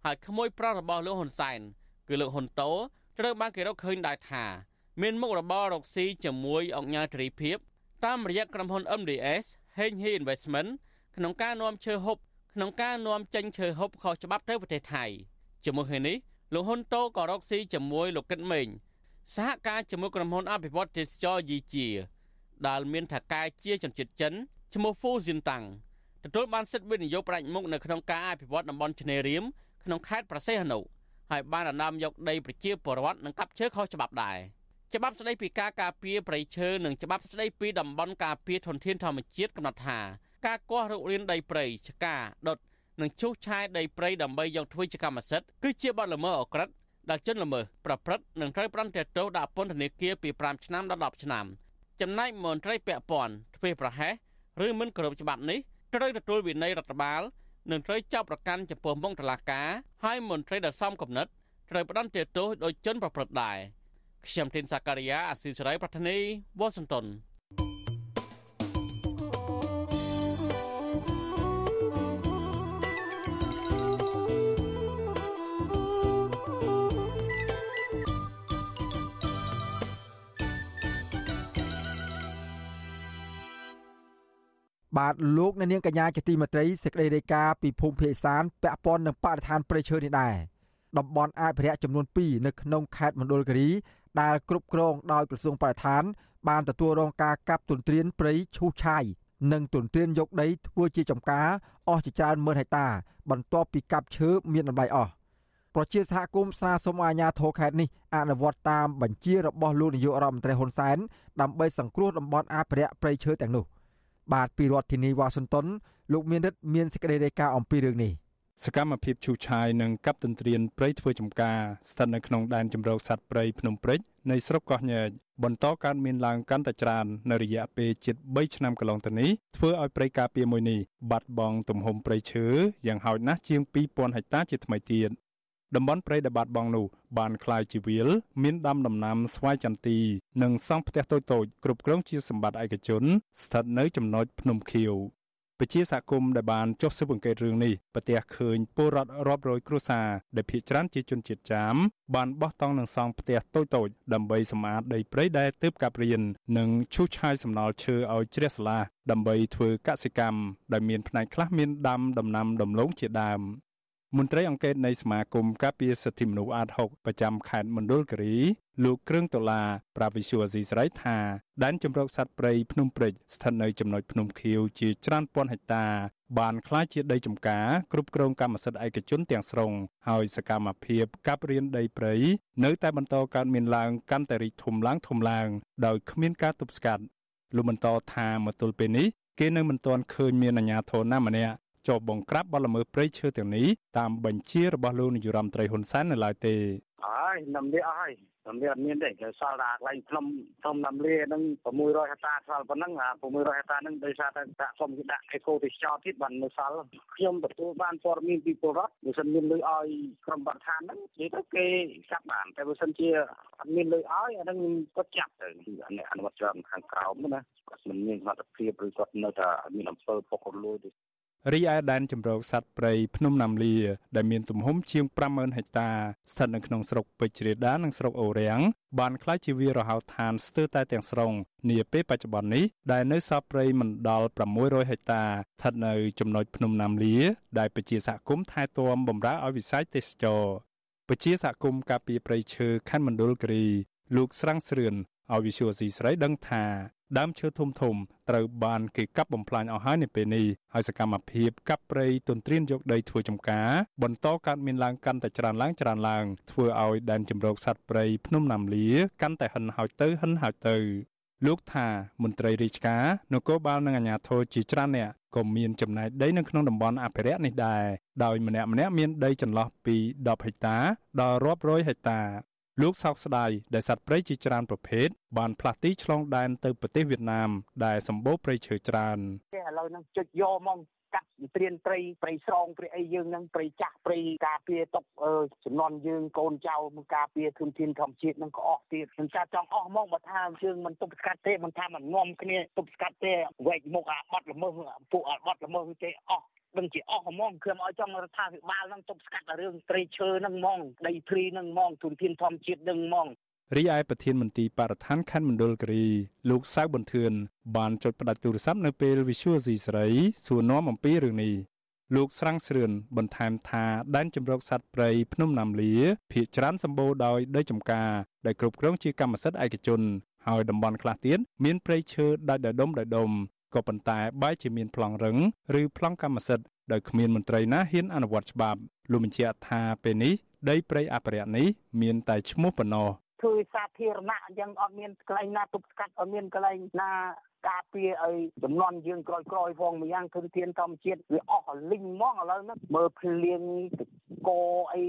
ហើយក្មួយប្រុសរបស់លោកហ៊ុនសែនគឺលោកហ៊ុនតូត្រូវបានគេរកឃើញដែរថាមានមុខរបររកស៊ីជាមួយអង្គការទ្រីភិបតាមរយៈក្រុមហ៊ុន MDS Henry Investment ក្នុងការនាំឈើហុបក្នុងការនាំចេញឈើហូបខុសច្បាប់ទៅប្រទេសថៃជាមួយគ្នានេះលោកហ៊ុនតូក៏រកស៊ីជាមួយលោកកឹតមេង សហការជាមួយក្រុមហ៊ុនអភិវឌ្ឍទេសចរយីជាដែលមានថកែជាជនជាតិចិនឈ្មោះហ្វូស៊ិនតាំងទទួលបានសិទ្ធិវិនិយោគប្រាច់មុខនៅក្នុងការអភិវឌ្ឍតំបន់ឆ្នេររៀមក្នុងខេត្តប្រសេះអនុហើយបានដណ្ដើមយកដីប្រជាពលរដ្ឋនិងកាប់ឈើខុសច្បាប់ដែរច្បាប់ស្តីពីការការពារព្រៃឈើនិងច្បាប់ស្តីពីតំបន់ការពារធនធានធម្មជាតិកំណត់ថាការគាស់រុករានដីព្រៃឆ្កាដុតនិងឈូសឆាយដីព្រៃដើម្បីយកធ្វើជាកម្មសិទ្ធិគឺជាបទល្មើសអក្រិត ដែលជនល្មើសប្រព្រឹត្តនិងត្រូវប្រន្ទាទោសដាក់ពន្ធនាគារពី5ឆ្នាំដល់10ឆ្នាំចំណែកមន្ត្រីពាក់ព័ន្ធធ្វើប្រហែសឬមិនគោរពច្បាប់នេះត្រូវទទួលវិន័យរដ្ឋបាលនិងត្រូវចាប់ប្រកាន់ចំពោះមុខតុលាការហើយមន្ត្រីដែលសំគំនិតត្រូវផ្ដន្ទាទោសដោយជនប្រព្រឹត្តដែរខ្ញុំធីនសាការីយ៉ាអាស៊ីសេរីប្រធានីវ៉ាស៊ីនតោន បាទលោកអ្នកនាងកញ្ញាជាទីមេត្រីសេចក្តីរាយការណ៍ពីភូមិភាគឥសានពាក់ព័ន្ធនឹងបរិស្ថានព្រៃឈើនេះដែរតំបន់អភិរក្សចំនួន2នៅក្នុងខេត្តមណ្ឌលគិរីដែលគ្រប់គ្រងដោយក្រសួងបរិស្ថាន បានទទួលរងការកាប់ទន្ទ្រានព្រៃឈូសឆាយនិងទន្ទ្រានយកដីធ្វើជាចំការអស់ជាច្រើនម៉ឺនហិកតា បន្ទាប់ពីកាប់ឈើមានតម្លៃអស់ប្រជាសហគមន៍ស្នើសុំអាជ្ញាធរខេត្តនេះអនុវត្តតាមបញ្ជារបស់លោកនាយករដ្ឋមន្ត្រីហ៊ុនសែនដើម្បីសង្គ្រោះតំបន់អភិរក្សព្រៃឈើទាំងនោះ។ បាទពីរដ្ឋធានីវ៉ាស៊ីនតោនលោកមានរិទ្ធមានសេចក្តីរាយការណ៍អំពីរឿងនេះសកម្មភាពឈូសឆាយនិងកាប់ទន្ទ្រានព្រៃធ្វើចំការស្ថិតនៅក្នុងដែនជម្រកសត្វព្រៃភ្នំព្រិចនៃស្រុកកោះញែកបន្តកើតមានឡើងកាន់តែច្រើននៅរយៈពេលជិត3ឆ្នាំកន្លងទៅនេះធ្វើឲ្យព្រៃការពារមួយនេះបាត់បង់ទំហំព្រៃឈើយ៉ាងហោចណាស់ជាង2000ហិកតាជាថ្មីទៀត តំបន់ព្រៃដែលបាត់បង់នោះបានคล้ายជាវាលមានដាំដំណាំស្វាយចន្ទីនិងសង់ផ្ទះតូចៗគ្រប់គ្រងជាសម្បត្តិឯកជនស្ថិតនៅចំណុចភ្នំខៀវពជាសហគមន៍ដែលបានចុះស៊ើបអង្កេតរឿងនេះប្រទះឃើញពលរដ្ឋរាប់រយគ្រួសារដែលភ ieck ច្រើនជាជនជាតិចាមបានបោះតង់នឹងសង់ផ្ទះតូចៗដើម្បីសម្អាតដីព្រៃដែលទើបកាប់រៀននិងឈូសឆាយសំណល់ឈើឲ្យជ្រះស្រឡះដើម្បីធ្វើកសិកម្មដែលមានផ្នែកខ្លះមានដាំដំណាំដំឡូងជាដើម មន្ត្រីអង្គការនៃសមាគមការពារសិទ្ធិមនុស្សអាត6ប្រចាំខេត្តមណ្ឌលគិរីលោកគ្រឿងដុល្លារប្រាវិសុវអាស៊ីស្រីថាដែនជម្រកសត្វព្រៃភ្នំព្រិចស្ថិតនៅចំណុចភ្នំខៀវជាច្រើនពាន់ហិកតា បានក្លាយជាដីចម្ការគ្រប់គ្រងកម្មសិទ្ធិឯកជនទាំងស្រុងហើយសកម្មភាពកាប់រៀនដីព្រៃនៅតែបន្តកើតមានឡើងកាន់តែរីកធំឡើងធំឡើង ដោយគ្មានការទប់ស្កាត់លោកបន្តថាមកទល់ពេលនេះគេនៅមិនទាន់ឃើញមានអាជ្ញាធរណាម្នាក់ ចុះបង្ក្រាបបទល្មើសព្រៃឈើទាំងនេះតាមបញ្ជារបស់លោកនាយរដ្ឋមន្ត្រីហ៊ុនសែននៅឡើយទេហើយនំនេះអស់ហើយនំនេះអត់មានទេគេសល់តែកន្លែងផ្លុំផ្លុំនំលាហ្នឹង600ហិកតាសល់ប៉ុណ្ណឹងអា600ហិកតាហ្នឹងដោយសារតែដាក់សុំគេដាក់អេកូទេសចរទៀតបាននៅសល់ខ្ញុំទទួលបានព័ត៌មានពីពលរដ្ឋបើសិនមានលុយឲ្យក្រុមបរិស្ថានហ្នឹងនិយាយទៅគេចាប់បានតែបើសិនជាអត់មានលុយឲ្យអាហ្នឹងគាត់ចាប់ទៅអានេះអនុវត្តច្រើនខាងក្រោមណាគាត់មិនមានសមត្ថភាពឬគាត់នៅតែមានអំពើពុករលួយទេ រីឯដែនជម្រកសត្វព្រៃភ្នំណាំលាដែលមានទំហំជាង50000ហិកតាស្ថិតនៅក្នុងស្រុកពេជ្ររាដានិងស្រុកអូរាំងបានក្លាយជាវាលរហោឋានស្ទើរតែទាំងស្រុងនាពេលបច្ចុប្បន្ននេះដែលនៅសល់ព្រៃមិនដល់600ហិកតាស្ថិតនៅចំណុចភ្នំណាំលាដែលប្រជាសហគមន៍ថែទាំបម្រើឲ្យវិស័យទេសចរប្រជាសហគមន៍ការពារព្រៃឈើខណ្ឌមណ្ឌលគិរីលោកស្រាំងស្រឿនឲ្យវិសុវស៊ីស្រីដឹងថា ដើមឈើធំធំត្រូវបានគេកាប់បំផ្លាញអស់ហើយនៅពេលនេះហើយសកម្មភាពកាប់ព្រៃទន្ទ្រានយកដីធ្វើចំការបន្តកើតមានឡើងកាន់តែច្រើនឡើងច្រើនឡើងធ្វើឲ្យដែនជម្រកសត្វព្រៃភ្នំណាំលាកាន់តែហិនហោចទៅហិនហោចទៅលោកថាមន្ត្រីរាជការនគរបាលនិងអាជ្ញាធរជាច្រើនអ្នកក៏មានចំណែកដីនៅក្នុងតំបន់អភិរក្សនេះដែរដោយម្នាក់ម្នាក់មានដីចន្លោះពី10ហិកតាដល់រាប់រយហិកតា លោកសោកស្ដាយដែលសត្វព្រៃជាច្រើនប្រភេទបានផ្លាស់ទីឆ្លងដែនទៅប្រទេសវៀតណាមដែលសម្បូរព្រៃឈើច្រើនឥឡូវហ្នឹងជិតយកមក កាត់ត្រៀនព្រៃព្រៃស្រងព្រៃអីយើងហ្នឹងព្រៃចាស់ព្រៃការពារຕົកចំនួនយើងកូនចៅមកការពារធនធានធម្មជាតិហ្នឹងក៏អស់ទៀតខ្ញុំចាចង់អស់មកបើថាយើងមិនទប់ស្កាត់ទេមិនថាមិនងំគ្នាទប់ស្កាត់ទេវែកមុខអាបាត់ល្មើសពួកអាបាត់ល្មើសទេអស់ដឹងជាអស់ហ្មងខ្ញុំឲ្យចង់រដ្ឋាភិបាលនឹងទប់ស្កាត់រឿងព្រៃឈើហ្នឹងហ្មងដីធ្លីហ្នឹងហ្មងទុនធានធម្មជាតិហ្នឹងហ្មង រីឯប្រធានមន្ទីរបរិស្ថានខណ្ឌមណ្ឌលគិរីលោកសៅប៊ុនធឿនបានចុចផ្ដាច់ទូរស័ព្ទនៅពេល Visual C ស្រីសួរនាំអំពីរឿងនេះលោកស្រាំងស្រឿនបន្ថែមថាដែនជម្រកសត្វព្រៃភ្នំណាំលាភ ieck ច្រើនសម្បូរដោយដីចម្ការដែលគ្រប់គ្រងជាកម្មសិទ្ធិឯកជនហើយតំបន់ខ្លះទៀតមានព្រៃឈើដាច់ដោយដុំដោយដុំក៏ប៉ុន្តែបែរជាមានប្លង់រឹងឬប្លង់កម្មសិទ្ធិដោយគ្មានមន្ត្រីណាហ៊ានអនុវត្តច្បាប់លោកបញ្ជាក់ថាពេលនេះដីព្រៃអភិរក្សនេះមានតែឈ្មោះប៉ុណ្ណោះ ធ្វើសាធារណៈអញ្ចឹងអត់មានកន្លែងណាទប់ស្កាត់អត់មានកន្លែងណាការពារឲ្យចំនួនយើងក្រោយក្រោយផងម្យ៉ាងធនធានធម្មជាតិវាអស់លីងហ្មងឥឡូវហ្នឹងមើលភ្លៀងកអី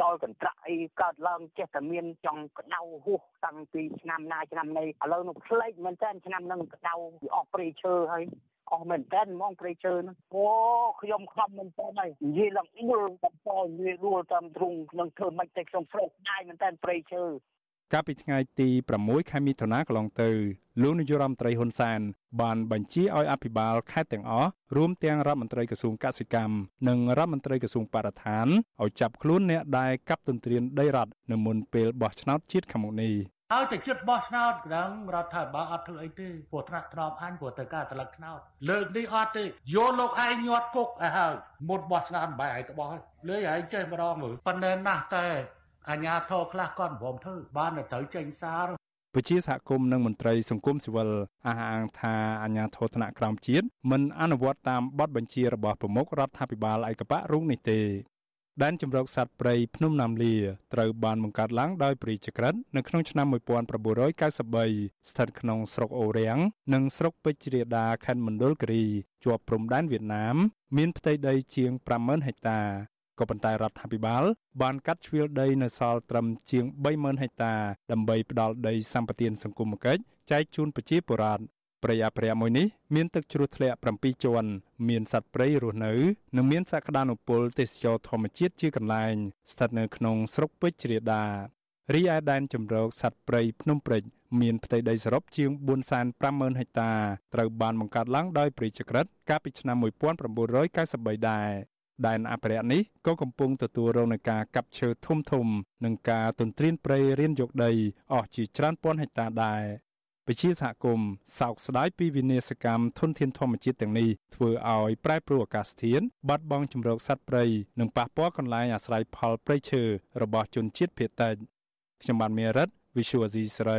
ចោលកន្ត្រាក់អីកើតឡើងចេះតែមានចង់ក្តៅហួសតាំងពីឆ្នាំណាឆ្នាំណីឥឡូវនោះផ្លេចមែនតើឆ្នាំហ្នឹងក្តៅវាអស់ព្រៃឈើហើយអស់មែនតើហ្មងព្រៃឈើហ្នឹងអូខ្ញុំខំមែនតើហើយនិយាយឡើងអ៊ុលបន្តនិយាយរួលតាមទ្រុងនឹងធ្វើមិនតែខ្ញុំស្រោកស្ដាយមែនតើព្រៃឈើ កាលពីថ្ងៃទី6ខែមិថុនាកន្លងទៅលោកនាយរដ្ឋមន្ត្រីហ៊ុនសែនបានបញ្ជាឲ្យអភិបាលខេត្តទាំងអស់រួមទាំងរដ្ឋមន្ត្រីក្រសួងកសិកម្មនិងរដ្ឋមន្ត្រីក្រសួងបរិស្ថានឲ្យចាប់ខ្លួនអ្នកដែលកាប់ទន្ទ្រានដីរដ្ឋនៅមុនពេលបោះឆ្នោតជាតិខាងមុខនេះហើយតែជិតបោះឆ្នោតដល់រដ្ឋាភិបាលអត់ធ្វើអីទេព្រោះថ្នាក់ថ្នមអញព្រោះទៅការស្លឹកឆ្នោតលើកនេះអត់ទេយកលោកឯងញាត់គុកឲ្យហើយមុនបោះឆ្នោតបែរឲ្យទៅបោះលើឯងចេះម្ដងមើលប៉ុន្តែណាស់តែ អាញាធរខ្លះគាត់មិនព្រមធ្វើបានតែត្រូវចេញសារពជាសហគមន៍និងមន្ត្រីសង្គមស៊ីវិលអះអាងថាអាញាធរថ្នាក់ក្រោមជាតិមិនអនុវត្តតាមបទបញ្ជារបស់ប្រមុខរដ្ឋាភិបាលឯកបៈរុងនេះទេដែនជម្រកសត្វព្រៃភ្នំណាំលាត្រូវបានបង្កើតឡើងដោយព្រាជក្រិតនៅក្នុងឆ្នាំ1993ស្ថិតក្នុងស្រុកអូរាំងនិងស្រុកពេជ្ររាដាខេត្តមណ្ឌលគិរីជាប់ព្រំដែនវៀតណាម មានផ្ទៃដីជាង50000ហិកតា ក៏ប៉ុន្តែរដ្ឋាភិបាល បានកាត់ជ្រៀលដីនៅសល់ត្រឹមជាង30000ហិកតា ដើម្បីផ្ដល់ដីសម្បត្តិសង្គមគិច្ចចែកជូនប្រជាពលរដ្ឋព្រៃអភិរក្សមួយនេះមានទឹកជ្រោះធ្លាក់7ជាន់មានសត្វព្រៃរស់នៅនិងមានសក្តានុពលទេសចរធម្មជាតិជាកន្លែងស្ថិតនៅក្នុងស្រុកពេជ្ររាដារីឯដែនជម្រកសត្វព្រៃភ្នំព្រិចមានផ្ទៃដីសរុបជាង450,000ហិកតាត្រូវបានបង្កើតឡើងដោយព្រៃចក្រិតកាលពីឆ្នាំ1993ដែរ ដែនអភិរក្សនេះក៏កំពុងទទួលរងនឹងការកាប់ឈើធំធំ និងការទន្ទ្រានព្រៃរៀនយកដីអស់ជាច្រើនពាន់ហិកតាដែរពជាសហគមន៍សោកស្ដាយពីវិនាសកម្មធនធានធម្មជាតិទាំងនេះធ្វើឲ្យប្រែប្រួលអាកាសធាតុបាត់បង់ជំរកសត្វព្រៃនិងប៉ះពាល់កន្លែងអាស្រ័យផលព្រៃឈើរបស់ជនជាតិភាគតិចខ្ញុំបានមេរិត Visual Asia ស្រី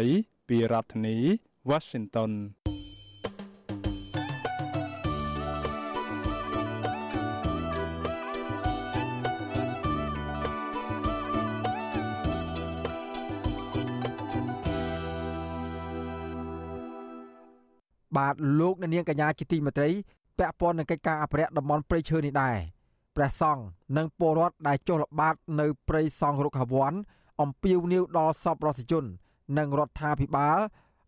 ពីរដ្ឋធានី Washington បាទលោកអ្នកនាងកញ្ញាជាទីមេត្រីពាក់ព័ន្ធនឹងកិច្ចការអភិរក្សតំបន់ព្រៃឈើនេះដែរព្រះសង្ឃនិងពលរដ្ឋដែលចុះល្បាតនៅព្រៃសង្ឃរុក្ខវ័នអំពាវនាវដល់សពរដ្ឋជន និងរដ្ឋាភិបាល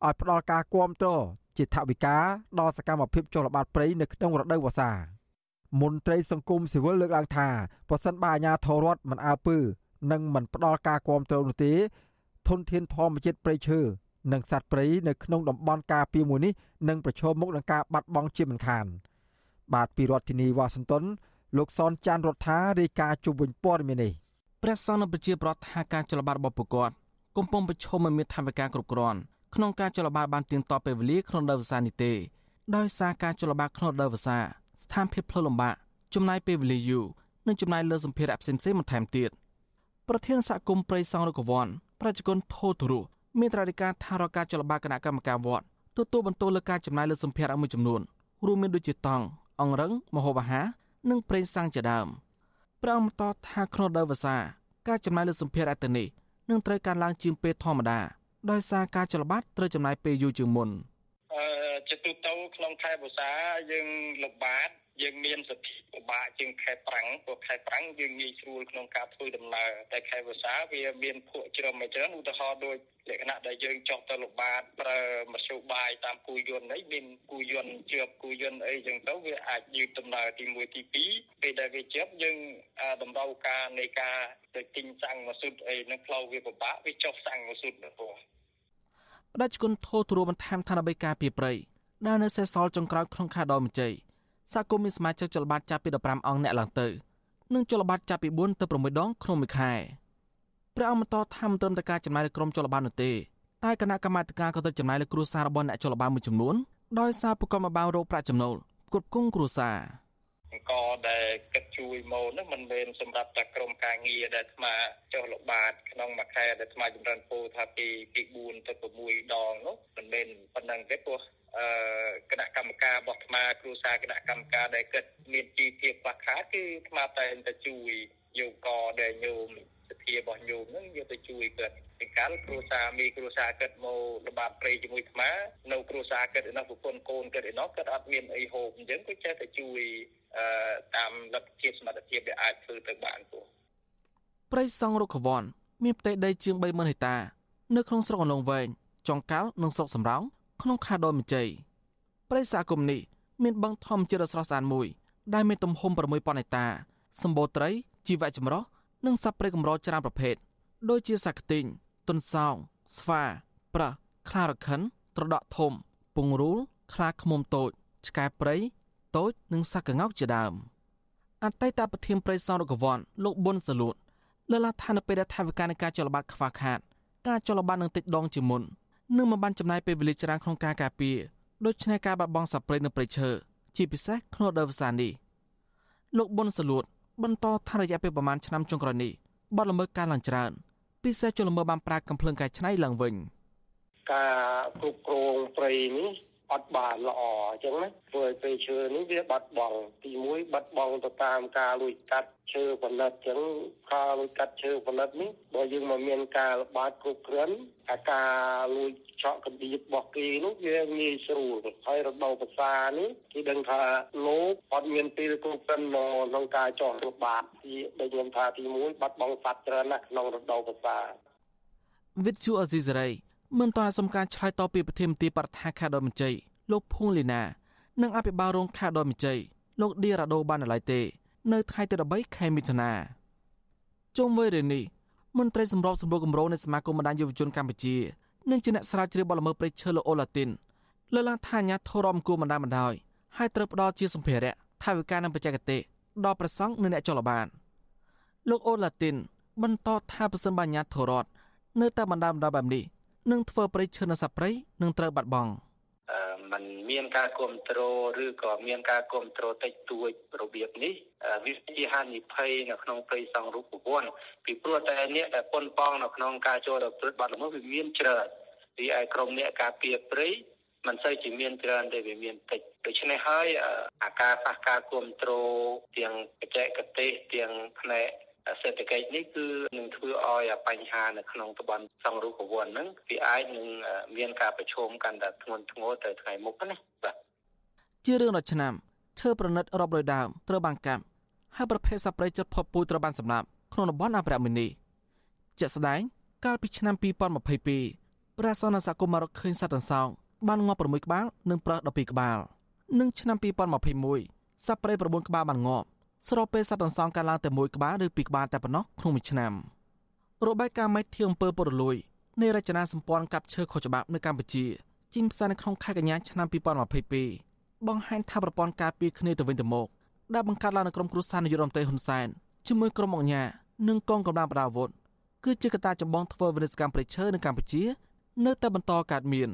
ឲ្យផ្ដល់ការគាំទ្រជាថវិកាដល់សកម្មភាពចុះល្បាតព្រៃនៅក្នុងរដូវវស្សាមន្ត្រីសង្គមស៊ីវិលលើកឡើងថាប្រសិនបើអាជ្ញាធររដ្ឋមិនអើពើនិងមិនផ្ដល់ការគាំទ្រនោះទេធនធានធម្មជាតិព្រៃឈើ និងសត្វព្រៃនៅក្នុងតំបន់ការពារមួយនេះនឹងប្រឈមមុខនឹងការបាត់បង់ជាមិនខាន បាទពីរដ្ឋធានីវ៉ាស៊ីនតោនលោកសនចាន់រដ្ឋារាយការណ៍ជុំវិញព័ត៌មាននេះព្រះសង្ឃនៅប្រជាប្រដ្ឋថាការចលបាតរបស់ពួកគាត់កំពុងប្រឈមមិនមានថវិកាគ្រប់គ្រាន់ក្នុងការចលបាតបានទៀងទាត់ពេលវេលាក្នុងដៅវសានេះទេដោយសារការចលបាតក្នុងដៅវសាស្ថានភាពផ្លូវលំបាកចំណាយពេលវេលាយូរនិងចំណាយលើសម្ភារៈផ្សេងៗបន្ថែមទៀតប្រធានសហគមន៍ព្រៃសង្ឃរកវ័នប្រជាជនធោទរុ មានត្រាធិការថារការចលបាគណៈកម្មការវត្តទទួលបន្ទោលើការចំណាយលើសម្ភារៈមួយចំនួនរួមមានដូចជាតង់អង្រឹងមហូបអាហារនិងប្រេងសាំងជាដើមព្រះអង្គបន្តថាក្នុងដើមវសាការចំណាយលើសម្ភារៈទៅនេះនឹងត្រូវការឡើងជាងពេលធម្មតាដោយសារការចលបាតត្រូវចំណាយពេលយូរជាងមុនអឺ ជាទូទៅក្នុងខែវស្សាយើងលំបាកយើងមានសិទ្ធិពិបាកជាងខែប្រាំងព្រោះខែប្រាំងយើងងាយស្រួលក្នុងការធ្វើដំណើរតែខែវស្សាវាមានភក់ជ្រឹមមួយច្រើនឧទាហរណ៍ដូចលក្ខណៈដែលយើងចុះទៅលំបាកប្រើមធ្យោបាយតាមគូយន្តអីមានគូយន្តជាប់គូយន្តអីចឹងទៅវាអាចយឺតដំណើរទី1ទី2ពេលដែលវាជាប់យើងតម្រូវការនៃការទៅទិញសាំងម៉ាស៊ូតអីនឹងផ្លូវវាពិបាកវាចុះសាំងម៉ាស៊ូតទៅព្រោះផ្ដាច់គុណធោទ្រួបន្ថែមថាដើម្បីការពីប្រៃ ដែលនៅសេសសល់ចុងក្រោយក្នុងខែដកម្ជ័យសហគមន៍មានសមាជិកចលបាតចាប់ពី15អង្គអ្នកឡើងទៅនិងចលបាតចាប់ពី4ទៅ6ដងក្នុងមួយខែព្រះអង្គបន្តថាមិនត្រឹមតែការចំណាយលើក្រុមចលបាតនោះទេតែគណៈកម្មាធិការក៏ត្រូវចំណាយលើគ្រួសាររបស់អ្នកចលបាតមួយចំនួនដោយសារប្រកបមកបានរោគប្រាក់ចំណូលគ្រប់គងគ្រួសារអង្គដែលគិតជួយមកនោះមិនមែនសម្រាប់តែក្រុមការងារដែលអាត្មាចុះល្បាតក្នុងមួយខែដែលអាត្មាចម្រើនពូថាពីពី4ទៅ6ដងនោះមិនមែនប៉ុណ្ណឹងទេព្រោះ អឺគណៈកម្មការរបស់អាត្មាគ្រូសាគណៈកម្មការដែលគិតមានជីវភាពខ្វះខាតគឺអាត្មាតែងតែជួយយកកដែលញោមសធារបស់ញោមហ្នឹងយកទៅជួយគាត់ពីកាលគ្រូសាមីគ្រូសាគិតមកល្បាតព្រៃជាមួយអាត្មានៅគ្រូសាគិតឯនោះប្រពន្ធកូនគិតឯនោះគាត់អត់មានអីហូបអញ្ចឹងគាត់ចេះតែជួយអឺតាមលទ្ធភាពសមត្ថភាពដែលអាចធ្វើទៅបានពោះព្រៃសង់រុក្ខវ័នមានផ្ទៃដីជាង30000ហិកតា នៅក្នុងស្រុកអន្លង់វែងចុងកាល់និងស្រុកសំរោង ក្នុងខេត្តដូនមជ័យព្រៃសហគមន៍នេះមានបឹងធម្មជាតិដ៏ស្រស់ស្អាតមួយ ដែលមានទំហំ6000ហិកតាសម្បូរត្រីជីវៈចម្រុះនិងសត្វព្រៃកម្រច្រើនប្រភេទដូចជាសាខ្ទីងទុនសោងស្វាប្រើសខ្លារខិនត្រដក់ធំ ពងរូលខ្លាឃ្មុំតូចឆ្កែព្រៃតូចនិងសត្វកង្កោកជាដើមអតីតប្រធានព្រៃសរកវ័នលោកប៊ុនសលួតលើកឡើងថានៅពេលដែលថាវិការនៃការចលបាតខ្វះខាតការចលបាតនឹងតិចដងជាមុន នឹងមិនបានចំណាយពេលវេលាច្រើនក្នុងការការពារដូច្នេះការបាត់បង់សត្វព្រៃនៅព្រៃឈើជាពិសេសក្នុងរដូវវស្សានេះលោកប៊ុនសលួត បន្តថារយៈពេលប្រមាណឆ្នាំចុងក្រោយនេះបាត់ល្មើសការឡើងច្រើនពិសេសជនល្មើសបានប្រើកំភ្លើងកែច្នៃឡើងវិញការគ្រប់គ្រងព្រៃនេះ អត់បានល្អអញ្ចឹងណាធ្វើឲ្យពេលឈើនេះវាបាត់បង់ទី1បាត់បង់ទៅតាមការលួចកាត់ឈើផលិតអញ្ចឹងការលួចកាត់ឈើផលិតនេះបើយើងមកមានការល្បាតគ្រប់គ្រាន់អាការលួចឆក់កណ្ដៀបរបស់គេនោះវាងាយស្រួលហើយរដូវវស្សានេះគេដឹងថាលោកអត់មានពេលគ្រប់គ្រាន់មកក្នុងការចោះល្បាតទីដូចខ្ញុំថាទី1បាត់បង់សត្វច្រើនណាស់ក្នុងរដូវវស្សាវិទ្យុអេស៊ីសរ៉ៃ មិនតរសំការឆ្លើយតបពីប្រធានមន្ត្រីបរដ្ឋាខេត្តដមជ័យលោកភួងលីណានិងអភិបាលរងខេត្តដមជ័យលោកឌីរ៉ាដូបានឡើយទេ នៅថ្ងៃទី13ខែមិថុនាជុំវិញរឿងនេះមន្ត្រីសម្របសម្រួលគម្រោងនៃសមាគមបណ្ដាញយុវជនកម្ពុជានិងជាអ្នកស្រាវជ្រាវបទល្មើសព្រៃឈើលោកអូឡាទីនលើកឡើងថាអាញាធរមគួរបណ្ដាបណ្ដោយហើយត្រូវផ្ដល់ជាសម្ភារៈថវិកានិងបច្ចេកទេសដល់ប្រសង់និងអ្នកចលបានលោកអូឡាទីនបន្តថាប្រសិនបើអាញាធររដ្ឋនៅតែបណ្ដាបណ្ដោយបែបនេះ និងធ្វើប្រៃឈើនៅសាប្រៃនឹងត្រូវបាត់បង់มันមានការគ្រប់គ្រងឬក៏មានការគ្រប់គ្រងតិចតួចរបៀបនេះវាជាហានិភ័យនៅក្នុងព្រៃសង្រូបវ័នពីព្រោះតែអ្នកដែលប៉ុនប៉ងនៅក្នុងការចូលដល់ព្រឹត្តបាត់ល្មើសវាមានច្រើនពីឯក្រុមអ្នកការពារព្រៃមិនសូវជាមានច្រើនទេវាមានតិចដូច្នេះហើយអាការប៉ះការគ្រប់គ្រងទាំងបច្ចេកទេសទាំងផ្នែក សេដ្ឋកិច្ចនេះគឺនឹងធ្វើឲ្យបញ្ហានៅក្នុងតំបន់សង្រុកវ័នហ្នឹងវាអាចនឹងមានការប្រឈមកាន់តែធ្ងន់ធ្ងរទៅថ្ងៃមុខណាបាទជារឿងរឆ្នាំឈើប្រណិតរាប់រយដើមត្រូវបានកាប់ហើយប្រភេទសត្វព្រៃជិតផុតពូជត្រូវបានសម្លាប់ក្នុងតំបន់អភិរក្សមួយនេះជាក់ស្ដែងកាលពីឆ្នាំ2022ព្រះសន្និសគមរកឃើញសត្វតន្សោងបានងាប់6ក្បាលនិងប្រើស12ក្បាល និងឆ្នាំ2021សត្វព្រៃ9ក្បាលបានងាប់ ស្របពេលសត្វតន្សោងកើតឡើងតែមួយក្បាលឬពីរក្បាលតែប៉ុណ្ណោះក្នុងមួយឆ្នាំរបាយការណ៍មេធាអំពើពុរលួយនៃរចនាសម្ព័ន្ធកាប់ឈើខុសច្បាប់នៅកម្ពុជាជីមផ្សាយនៅក្នុងខែកញ្ញាឆ្នាំ2022បង្ហាញថាប្រព័ន្ធការពារគ្នាទៅវិញទៅមកដែលបង្កើតឡើងនៅក្រមគ្រួសារនាយករដ្ឋមន្ត្រីហ៊ុនសែនជាមួយក្រុមអង្គការនិងកងកម្លាំងប្រដាប់អាវុធគឺជាកត្តាចម្បងធ្វើវិនិស្សកម្មប្រៃឈើនៅកម្ពុជា នៅតែបន្តកើតមាន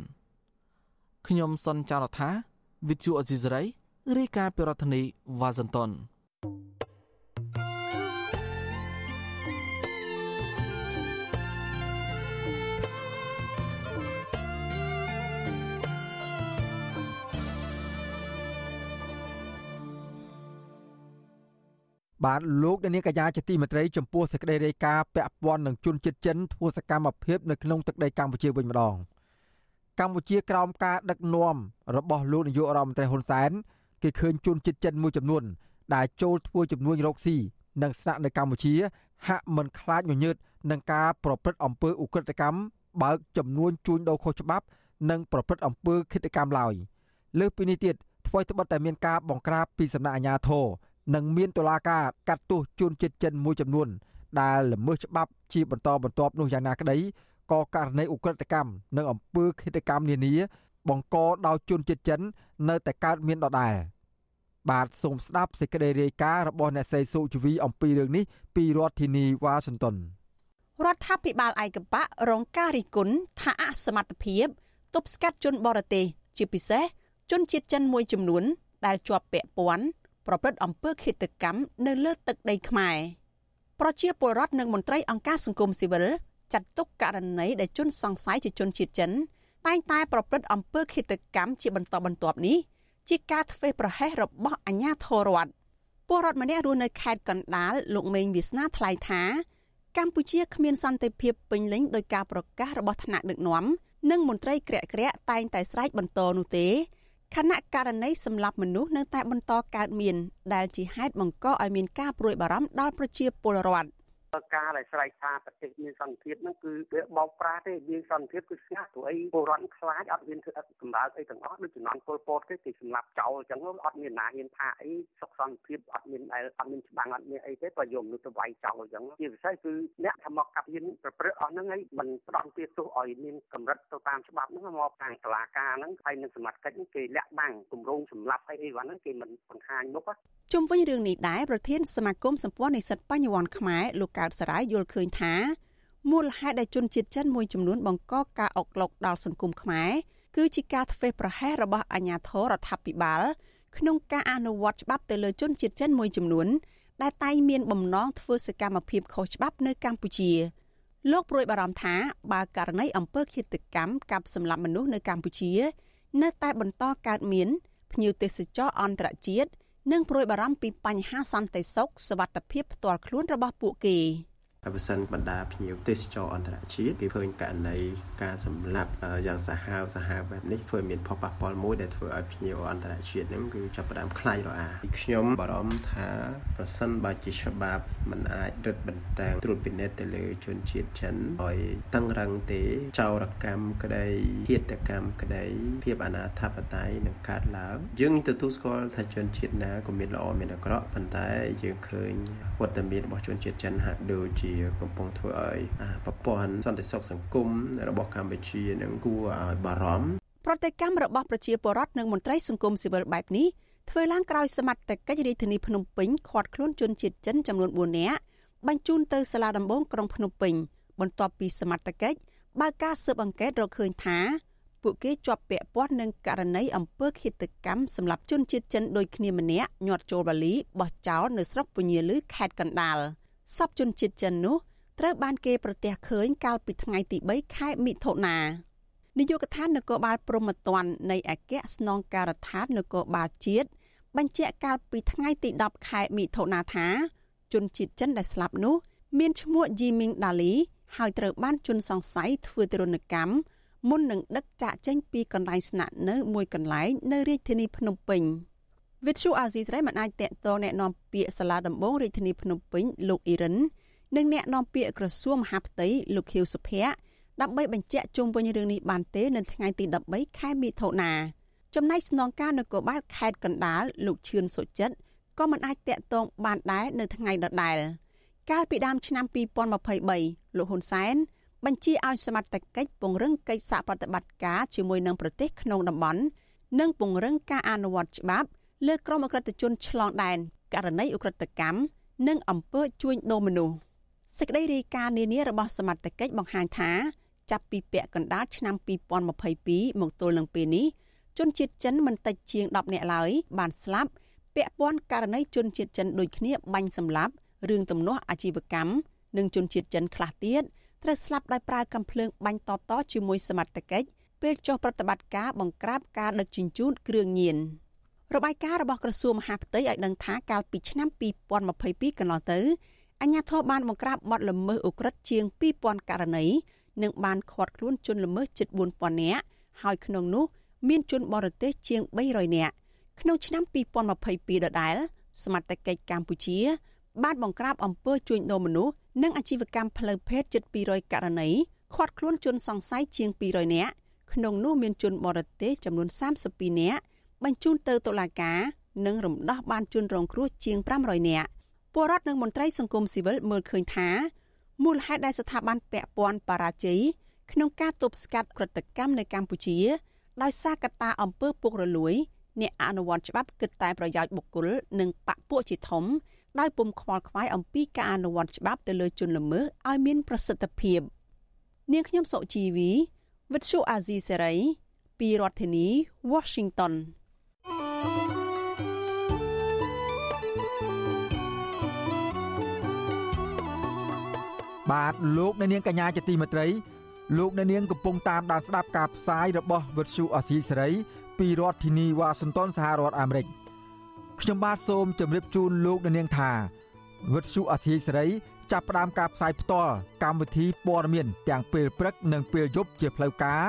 ខ្ញុំសុនចាររថាវិទ្យុអេស៊ីសរ៉ៃរាយការណ៍ពីរដ្ឋធានីវ៉ាស៊ីនតោន បាទលោកនាងកញ្ញាជាទីមេត្រីចំពោះសេចក្តីរាយការណ៍ពាក់ព័ន្ធនឹងជនជាតិចិនធ្វើសកម្មភាពនៅក្នុងទឹកដីកម្ពុជាវិញម្ដងកម្ពុជាក្រោមការដឹកនាំរបស់លោកនាយករដ្ឋមន្ត្រីហ៊ុនសែនគេឃើញជនជាតិចិនមួយចំនួន ដែលចូលធ្វើចំនួនរកស៊ីនិងស្នាក់នៅកម្ពុជា ហាក់មិនខ្លាចញញើតនឹងការប្រព្រឹត្តអំពើឧក្រិដ្ឋកម្មបើកចំនួនជួញដូរខុសច្បាប់ និងប្រព្រឹត្តអំពើឃាតកម្មឡើយលើសពីនេះទៀតថ្មីត្បិតតែមានការបង្ក្រាបពីសំណាក់អាជ្ញាធរ និងមានតុលាការកាត់ទោសជនជាតិចិនមួយចំនួន ដែលល្មើសច្បាប់ជាបន្តបន្ទាប់នោះយ៉ាងណាក្តីក៏ករណីឧក្រិដ្ឋកម្មនិងអំពើឃាតកម្មនានា បង្កដោយជនជាតិចិន នៅតែកើតមានដដែលបាទសូមស្ដាប់សេចក្តីរាយការណ៍របស់អ្នកស្រីសុជីវីអំពីរឿងនេះពីរដ្ឋធានីវ៉ាស៊ីនតោនរដ្ឋាភិបាលឯកបៈរងការរិះគន់ថាអសមត្ថភាពទប់ស្កាត់ជនបរទេសជាពិសេសជនជាតិចិនមួយចំនួនដែលជាប់ពាក់ព័ន្ធ ប្រព្រឹត្តអំពើឃាតកម្មនៅលើទឹកដីខ្មែរប្រជាពលរដ្ឋនិងមន្ត្រីអង្គការសង្គមស៊ីវិលចាត់ទុកករណីដែលជនសង្ស័យជាជនជាតិចិន តែងតែប្រព្រឹត្តអំពើឃាតកម្មជាបន្តបន្ទាប់នេះជាការធ្វេសប្រហែសរបស់អាជ្ញាធររដ្ឋពលរដ្ឋម្នាក់រស់នៅខេត្តកណ្ដាលលោកមេងវាសនាថ្លែងថា កម្ពុជាគ្មានសន្តិភាពពេញលេញដោយការប្រកាសរបស់ថ្នាក់ដឹកនាំនិងមន្ត្រីក្រាក់ក្រាក់តែងតែស្រែកបន្តនោះទេ ខណៈករណីសម្លាប់មនុស្សនៅតែបន្តកើតមានដែលជាហេតុបង្កឲ្យមានការព្រួយបារម្ភដល់ប្រជាពលរដ្ឋ ការដែលស្រែកថាប្រទេសមានសន្តិភាពហ្នឹងគឺវាបោកប្រាស់ទេមានសន្តិភាពគឺស្ងាត់ព្រោះអីពលរដ្ឋខ្លាចអត់មានធ្វើអត់កម្រើកអីទាំងអស់ដូចជំនាន់ពលពតទេគេសម្លាប់ចោលអញ្ចឹងអត់មានណាហ៊ានថាអីសុខសន្តិភាពអត់មានដែលអត់មានច្បាំងអត់មានអីទេបើយកមនុស្សទៅវាយចោលអញ្ចឹងជាពិសេសគឺអ្នកថាមកកាប់ហ៊ានប្រព្រឹត្តអស់ហ្នឹងឯងមិនផ្ដំទាទោសឲ្យមានកម្រិតទៅតាមច្បាប់ហ្នឹងមកខាងតុលាការហ្នឹងហើយនឹងសមត្ថកិច្ចគេលាក់បាំងគម្រោងសម្លាប់អីអីវ៉ាន់ហ្នឹងគេមិនបង្ហាញមុខជុំវិញរឿងនេះដែរប្រធានសមាគមសម្ព័ន្ធនិស្សិតបញ្ញវន្តខ្មែរលោកកើតសរាយយល់ឃើញថាមូលហេតុដែលជនជាតិចិនមួយចំនួនបង្កការអុកឡុកដល់សង្គមខ្មែរគឺជាការធ្វេសប្រហែសរបស់អាជ្ញាធររដ្ឋាភិបាលក្នុងការអនុវត្តច្បាប់ទៅលើជនជាតិចិនមួយចំនួនដែលតែងមានបំណងធ្វើសកម្មភាពខុសច្បាប់នៅកម្ពុជាលោកព្រួយបារម្ភថាបើករណីអំពើឃាតកម្មកាប់សម្លាប់មនុស្សនៅកម្ពុជា នៅតែបន្តកើតមានភ្ញៀវទេសចរអន្តរជាតិ និងព្រួយបារម្ភពីបញ្ហាសន្តិសុខសวัสดิភាពផ្ទាល់ខ្លួនរបស់ពួកគេ។ បើសិនបណ្ដាភ្ញៀវទេសចរអន្តរជាតិគេឃើញករណីការសម្លាប់យ៉ាងសាហាវសាហាវបែបនេះធ្វើមានផលប៉ះពាល់មួយដែលធ្វើឲ្យភ្ញៀវអន្តរជាតិហ្នឹងគឺចាប់ផ្ដើមខ្លាចរអាខ្ញុំបារម្ភថាប្រសិនបើជាច្បាប់มันអាចរឹតបន្តឹងត្រួតពិនិត្យទៅលើជនជាតិចិនឲ្យតឹងរឹងទេចោរកម្មក្តីឃាតកម្មក្តីភាពអនាធបត័យនឹងកើតឡើងយើងទទួលស្គាល់ថាជនជាតិណាក៏មានល្អមានអាក្រក់ប៉ុន្តែយើងឃើញ វត្តមានរបស់ជនជាតិចិនហាក់ដូចជាកំពុងធ្វើឲ្យប្រព័ន្ធសន្តិសុខសង្គមរបស់កម្ពុជានឹងគួរឲ្យបារម្ភប្រតិកម្មរបស់ប្រជាពលរដ្ឋនិងមន្ត្រីសង្គមស៊ីវិលបែបនេះធ្វើឡើងក្រោយសមត្ថកិច្ចរាជធានីភ្នំពេញឃាត់ខ្លួនជនជាតិចិនចំនួន4នាក់បញ្ជូនទៅសាលាដំបងក្រុងភ្នំពេញបន្ទាប់ពីសមត្ថកិច្ចបើកការស៊ើបអង្កេតរកឃើញថា ពួកគេជាប់ពាក់ព័ន្ធនឹងករណីអំពើឃាតកម្មសម្រាប់ជនជាតិចិនដូចគ្នាម្នាក់ញាត់ចូលបាលីបោះចោលនៅស្រុកពញាលឺខេត្តកណ្ដាល។សពជនជាតិចិននោះត្រូវបានគេប្រទះឃើញកាលពីថ្ងៃទី3ខែមិថុនានាយកដ្ឋាននគរបាលព្រហ្មទណ្ឌនៃអគ្គស្នងការដ្ឋាននគរបាលជាតិបញ្ជាក់កាលពីថ្ងៃទី10ខែមិថុនាថាជនជាតិចិនដែលស្លាប់នោះ មានឈ្មោះយីមីងដាលីហើយត្រូវបានជន់សង្ស័យធ្វើទរណកម្ម មុននឹងដឹកចាកចេញពីកន្លែងស្នាក់នៅមួយកន្លែងនៅរាជធានីភ្នំពេញវិទ្យុអាស៊ីសេរីមិនអាចតកតងแนะនាំពាក្យសាលាដំបងរាជធានីភ្នំពេញលោកអ៊ីរិននិងแนะនាំពាក្យក្រសួងមហាផ្ទៃលោកខៀវសុភ័ក្រដើម្បីបញ្ជាក់ជុំវិញរឿងនេះបានទេនៅថ្ងៃទី13ខែមិថុនាចំណែកស្នងការនគរបាលខេត្តកណ្ដាលលោកឈឿនសុចិត្តក៏មិនអាចតាក់ទងបានដែរនៅថ្ងៃដដែលកាលពីដើមឆ្នាំ2023លោកហ៊ុនសែន បញ្ជាឲ្យសមត្ថកិច្ចពង្រឹងកិច្ចសហប្រតិបត្តិការជាមួយនឹងប្រទេសក្នុងតំបន់និងពង្រឹងការអនុវត្តច្បាប់លើក្រុមអក្រិតជនឆ្លងដែនករណីអ ுக ្រិតកម្មនិងអំពើជួញដូរមនុស្សសេចក្តីរាយការណ៍នានារបស់សមត្ថកិច្ចបង្ហាញថាចាប់ពីពាក់កណ្ដាលឆ្នាំ2022មកទល់នឹងពេលនេះជនជាតិចិនមិនតិចជាង10នាក់ឡើយបានស្លាប់ពាក់ព័ន្ធករណីជនជាតិចិនដូចគ្នាបាញ់សម្លាប់រឿងទំនាស់អាជីវកម្មនិងជនជាតិចិនខ្លះទៀត ត្រូវស្លាប់ដោយប្រើកាំភ្លើងបាញ់តបតជាមួយសមត្ថកិច្ចពេលចុះប្រតិបត្តិការបង្ក្រាបការដឹកជញ្ជូនគ្រឿងញៀនរបាយការណ៍របស់ក្រសួងមហាផ្ទៃឲ្យដឹងថាកាលពីឆ្នាំ2022កន្លងទៅអញ្ញាធិបបានបង្ក្រាបបទល្មើសអូក្រិតជាង2000ករណីនិងបានឃាត់ខ្លួនជនល្មើសជិត4000នាក់ហើយក្នុងនោះមានជនបរទេសជាង300នាក់ក្នុងឆ្នាំ2022ដដែលសមត្ថកិច្ចកម្ពុជា បានបង្ក្រាបអំពើជួញដូរមនុស្សនិងអាជីវកម្មផ្លូវភេទជិត200ករណីឃាត់ខ្លួនជនសង្ស័យជាង200នាក់ក្នុងនោះមានជនបរទេសចំនួន32នាក់បញ្ជូនទៅតុលាការនិងរំដោះបានជនរងគ្រោះជាង500នាក់ពលរដ្ឋនិងមន្ត្រីសង្គមស៊ីវិលមើលឃើញថាមូលហេតុដែលស្ថាប័នពាក់ព័ន្ធបរាជ័យក្នុងការទប់ស្កាត់ក្រតកម្មនៅកម្ពុជា ដោយសារកត្តាអំពើពុករលួយ អ្នកអនុវត្តច្បាប់គិតតែប្រយោជន៍បុគ្គលនិងបកពួកជាធំ ដោយពុំខ្វល់ខ្វាយអំពីការអនុវត្តច្បាប់ទៅលើជនល្មើសឲ្យមានប្រសិទ្ធភាពនាងខ្ញុំសុជីវីវិទ្យុអាស៊ីសេរីពីរដ្ឋធានី Washington បាទលោកអ្នកនាងកញ្ញាជាទីមេត្រីលោកអ្នកនាងកំពុងតាមដានស្ដាប់ការផ្សាយរបស់វិទ្យុអសីសេរីពីរដ្ឋធានីវ៉ាស៊ីនតោនសហរដ្ឋអាមេរិក ខ្ញុំបាទសូមជម្រាបជូនលោកអ្នកនាងថាវិទ្យុអសីសេរី ចាប់ផ្ដើមការផ្សាយផ្ទាល់កម្មវិធីព័ត៌មាន ទាំងពេលព្រឹកនិងពេលយប់ជាផ្លូវការ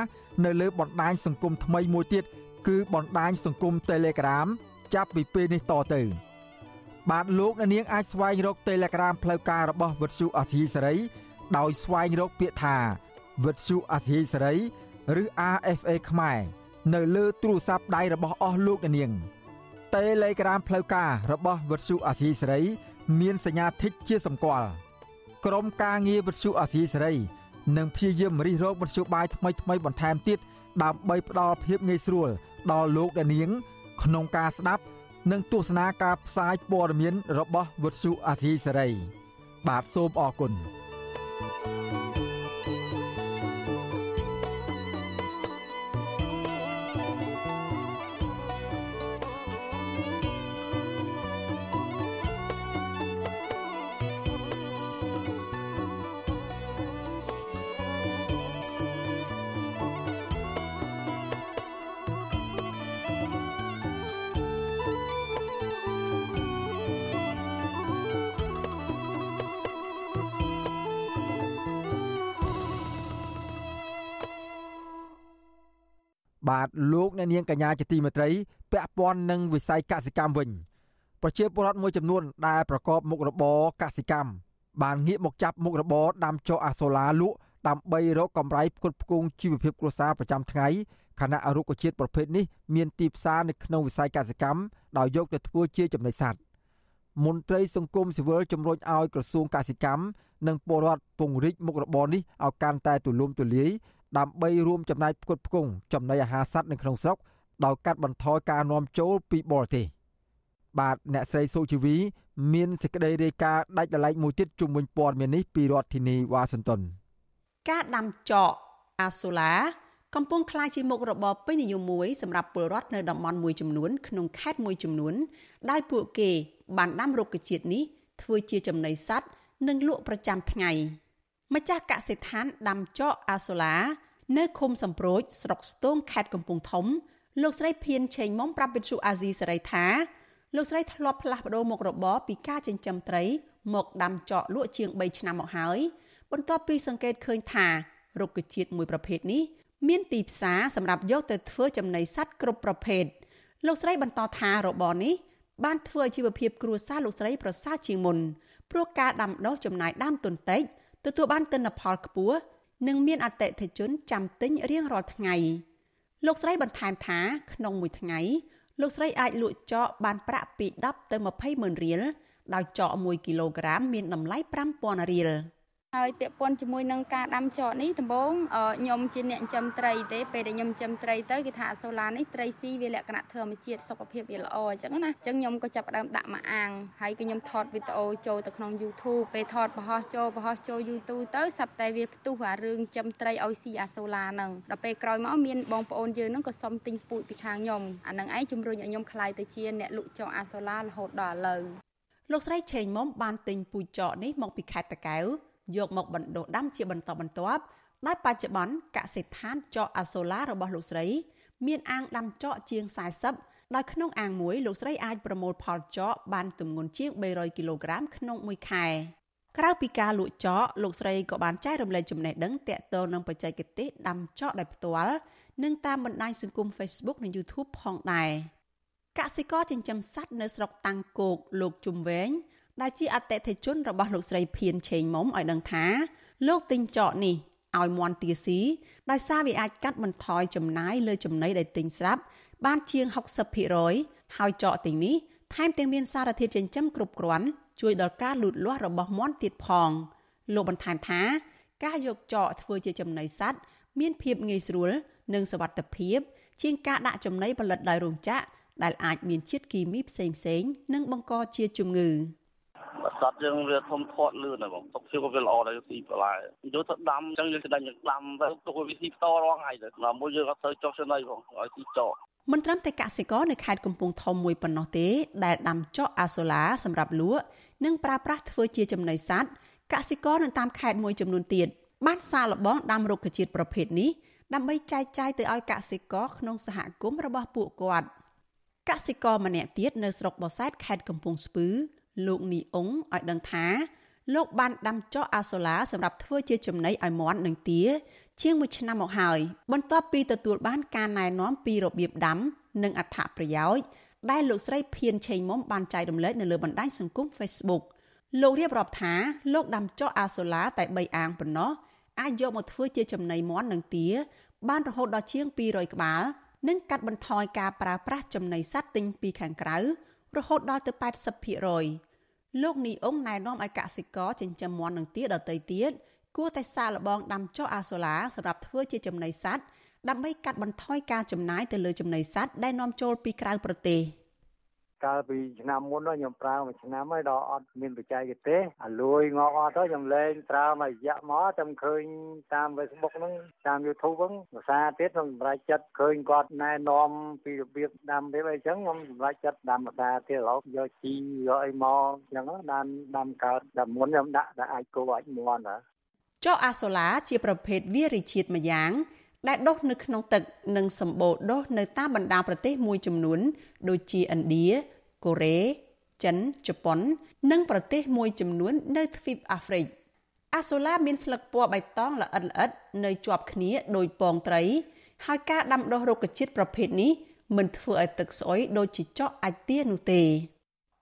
នៅលើបណ្ដាញសង្គមថ្មីមួយទៀតគឺបណ្ដាញសង្គម Telegram ចាប់ពីពេលនេះតទៅ បាទលោកអ្នកនាងអាចស្វែងរក Telegram ផ្លូវការរបស់វិទ្យុអសីសេរី ដោយស្វែងរកពាក្យថាវិទ្យុអាស៊ីសេរីឬ RFA ខ្មែរនៅលើទូរស័ព្ទដៃរបស់អស់លោកអ្នកនាង Telegram ផ្លូវការរបស់វិទ្យុអាស៊ីសេរី មានសញ្ញាធីកជាសម្គាល់ក្រុមការងារវិទ្យុអាស៊ីសេរីនឹងព្យាយាមរិះរោបវិទ្យុបាយថ្មីថ្មីបន្ថែមទៀតដើម្បីផ្ដល់ភាពងាយស្រួលដល់លោកអ្នកនាង ក្នុងការស្ដាប់ និងទស្សនាការផ្សាយព័ត៌មានរបស់វិទ្យុអាស៊ីសេរី បាទសូមអរគុណ។ បាទលោកអ្នកនាងកញ្ញាជាទីមេត្រីពាក់ព័ន្ធនឹងវិស័យកសិកម្មវិញប្រជាពលរដ្ឋមួយចំនួនដែលប្រកបមុខរបរកសិកម្មបានងាកមកចាប់មុខរបរដាំចុះអាសូឡាលក់ដើម្បីរកកម្រៃផ្គត់ផ្គង់ជីវភាពគ្រួសារប្រចាំថ្ងៃខណៈរុក្ខជាតិប្រភេទនេះមានទីផ្សារនៅក្នុងវិស័យកសិកម្មដោយយកទៅធ្វើជាចំណីសត្វមន្ត្រីសង្គមស៊ីវិលជំរុញឲ្យក្រសួងកសិកម្មនិងពលរដ្ឋពង្រីកមុខរបរនេះឲ្យកាន់តែទូលំទូលាយ ដើម្បីរួមចំណែកផ្គត់ផ្គង់ចំណីអាហារសត្វនៅក្នុងស្រុកដោយកាត់បន្ថយការនាំចូលពីបរទេសបាទអ្នកស្រីសូជីវី មានសេចក្តីរាយការណ៍ដាច់ដライមួយទៀតជុំវិញព័ត៌មាននេះពីរដ្ឋធានីវ៉ាស៊ីនតោនការដាំចកអាសូឡាកំពុងក្លាយជាមុខរបរពេញនិយមមួយសម្រាប់ពលរដ្ឋនៅតំបន់មួយចំនួនក្នុងខេត្តមួយចំនួនដោយពួកគេបានដាំរុក្ខជាតិនេះធ្វើជាចំណីសត្វនិងលក់ប្រចាំថ្ងៃ។ ម្ចាស់កសិដ្ឋានដាំចកអាសូឡា នៅឃុំសំប្រូចស្រុកស្ទងខេត្តកំពង់ធំ លោកស្រីភៀនឆេងមុំប្រាប់វិទ្យុអាស៊ីសេរីថាលោកស្រីធ្លាប់ផ្លាស់ប្ដូរមុខរបរពីការចិញ្ចឹមត្រី មកដាំចក់លក់ជាង3ឆ្នាំមកហើយបន្ទាប់ពីសង្កេតឃើញថារុក្ខជាតិមួយប្រភេទនេះមានទីផ្សារសម្រាប់យកទៅធ្វើចំណីសត្វគ្រប់ប្រភេទលោកស្រីបន្តថារបរនេះបានធ្វើឲ្យជីវភាពគ្រួសារលោកស្រីប្រសើរជាងមុនព្រោះការដាំដុះចំណាយដើមទុនតិច ទទួលបានទិន្នផលខ្ពស់និងមានអតិថិជនចាំទិញរៀងរាល់ថ្ងៃលោកស្រីបន្ថែមថាក្នុងមួយថ្ងៃលោកស្រីអាចលក់ចកបានប្រាក់ពី10ទៅ20ម៉ឺនរៀលដោយចក1គីឡូក្រាមមានតម្លៃ5000រៀល។ ហើយពាក់ព័ន្ធជាមួយនឹងការដាំចកនេះដំបូងខ្ញុំជាអ្នកចិញ្ចឹមត្រីទេពេលដែលខ្ញុំចិញ្ចឹមត្រីទៅគេថាសូឡានេះត្រីស៊ីវាលក្ខណៈធម្មជាតិសុខភាពវាល្អអញ្ចឹងណាអញ្ចឹងខ្ញុំក៏ចាប់ផ្ដើមដាក់មកអាំងហើយក៏ខ្ញុំថតវីដេអូចូលទៅក្នុង YouTube ពេលថតបង្ហោះចូលបង្ហោះចូល YouTube ទៅសាប់តែវាផ្ទុះអារឿងចិញ្ចឹមត្រីឲ្យស៊ីអាសូឡាហ្នឹងដល់ពេលក្រោយមកមានបងប្អូនយើងហ្នឹងក៏សុំទិញពូជពីខាងខ្ញុំអាហ្នឹងឯងជំរុញឲ្យខ្ញុំខ្លាយទៅជាអ្នកលក់ចកអាសូឡារហូតដល់ឥឡូវលោកស្រីឆេងមុំបានទិញពូជចកនេះមកពីខេត្តតាកែវ យកមកបណ្ដុះដាំជាបន្តបន្ទាប់ដោយបច្ចុប្បន្នកសិដ្ឋានចកអាសូឡារបស់លោកស្រី មានអាងដាំចកជាង40ដោយក្នុងអាងមួយលោកស្រីអាចប្រមូលផលចកបានទម្ងន់ជាង300គីឡូក្រាមក្នុងមួយខែក្រៅពីការលក់ចកលោកស្រីក៏បានចែករំលែកចំណេះដឹងទាក់ទងនឹងបច្ចេកទេសដាំចកដោយផ្ទាល់និងតាមបណ្ដាញសង្គម Facebook និង YouTube ផងដែរកសិករចិញ្ចឹមសត្វនៅស្រុកតាំងគោកលោកជុំវែង ដែលជាអតិថិជនរបស់លោកស្រីភៀនឆេងមុំឲ្យដឹងថាលោកទិញចកនេះឲ្យមន់ទាស៊ីដោយសារវាអាចកាត់បន្ថយចំណាយលើចំណីដែលទិញស្រាប់បានជាង60%ហើយចកទាំងនេះថែមទាំងមានសារធាតុចិញ្ចឹមគ្រប់គ្រាន់ជួយដល់ការលូតលាស់របស់មាន់ទៀតផងលោកបន្ថែមថា ការយកចកធ្វើជាចំណីសត្វមានភាពងាយស្រួលនិងសុវត្ថិភាព ជាងការដាក់ចំណីផលិតដោយរោងចក្រដែលអាចមានជាតិគីមីផ្សេងៗនិងបង្កជាជំងឺ។ សត្វយើងវាធំធាត់លឿនហើយបងទុកជឿក៏វាល្អដែរស៊ីបន្លែយកទៅដាំអញ្ចឹងយើងក្តាញ់យើងដាំទៅទុកវាស៊ីបន្តរងហើយទៅណាមួយយើងអត់ទៅចុះចំណីបងឲ្យស៊ីចោមិនត្រឹមតែកសិករនៅខេត្តកំពង់ធំមួយប៉ុណ្ណោះទេ ដែលដាំចក់អាសូឡាសម្រាប់លក់និងប្រើប្រាស់ធ្វើជាចំណីសត្វកសិករនៅតាមខេត្តមួយចំនួនទៀតបានសាកល្បងដាំរុក្ខជាតិប្រភេទនេះដើម្បីចែកចាយទៅឲ្យកសិករក្នុងសហគមន៍របស់ពួកគាត់កសិករម្នាក់ទៀតនៅស្រុកបសែតខេត្តកំពង់ស្ពឺ លោកនីអ៊ុងឲ្យដឹងថាលោកបានដាំចុះអាសូឡាសម្រាប់ធ្វើជាចំណីឲ្យមាន់និងទា ជាង1ឆ្នាំមកហើយបន្ទាប់ពីទទួលបានការណែនាំពីរបៀបដាំនិងអត្ថប្រយោជន៍ដែលលោកស្រីភៀនឆេងមុំបានចែករំលែកនៅលើបណ្ដាញសង្គម Facebook លោករៀបរាប់ថាលោកដាំចុះអាសូឡាតែ3អាងប៉ុណ្ណោះអាចយកមកធ្វើជាចំណីមាន់និងទា បានរហូតដល់ជាង200ក្បាលនិងកាត់បន្ថយការប្រើប្រាស់ចំណីសត្វទិញពីខាងក្រៅរហូតដល់ទៅ80% លោកនីអ៊ុងណែនាំឲ្យកសិករចិញ្ចឹមមាន់និងទាដទៃទៀតគួរតែសាកល្បងដាំចុះអាសូឡាសម្រាប់ធ្វើជាចំណីសត្វដើម្បីកាត់បន្ថយការចំណាយទៅលើចំណីសត្វដែលនាំចូលពីក្រៅប្រទេស។ កាលពីឆ្នាំមុនខ្ញុំប្រើមួយឆ្នាំហើយដល់អត់មានបច្ចេកទេសអាលួយងក់អត់ទៅខ្ញុំលេងប្រើមួយរយៈមកតែឃើញតាម Facebook ហ្នឹងតាម YouTube ហ្នឹងភាសាទៀតខ្ញុំសម្រេចចិត្តឃើញគាត់ណែនាំពីរបៀបដាំរបៀបអីចឹងខ្ញុំសម្រេចចិត្តដាំភាសាទៀតឥឡូវយកជីយកអីមកចឹងដាំដាំកើតតែមុនខ្ញុំដាក់តែអាចគោអាចមន់ហ៎ចុះអាសូឡាជាប្រភេទវារីជាតិម្យ៉ាង ដែលដុះនៅក្នុងទឹកនិងសម្បូរដុះនៅតាមបណ្ដាប្រទេសមួយចំនួន ដូចជាឥណ្ឌាកូរ៉េចិនជប៉ុន និងប្រទេសមួយចំនួន នៅទ្វីបអាហ្វ្រិកអាសូឡាមានស្លឹកពណ៌បៃតងល្អិតល្អិតនៅជាប់គ្នាដោយពងត្រី ហើយការដាំដុះរុក្ខជាតិប្រភេទនេះមិនធ្វើឲ្យទឹកស្អុយដូចជាចកអាចទានោះទេ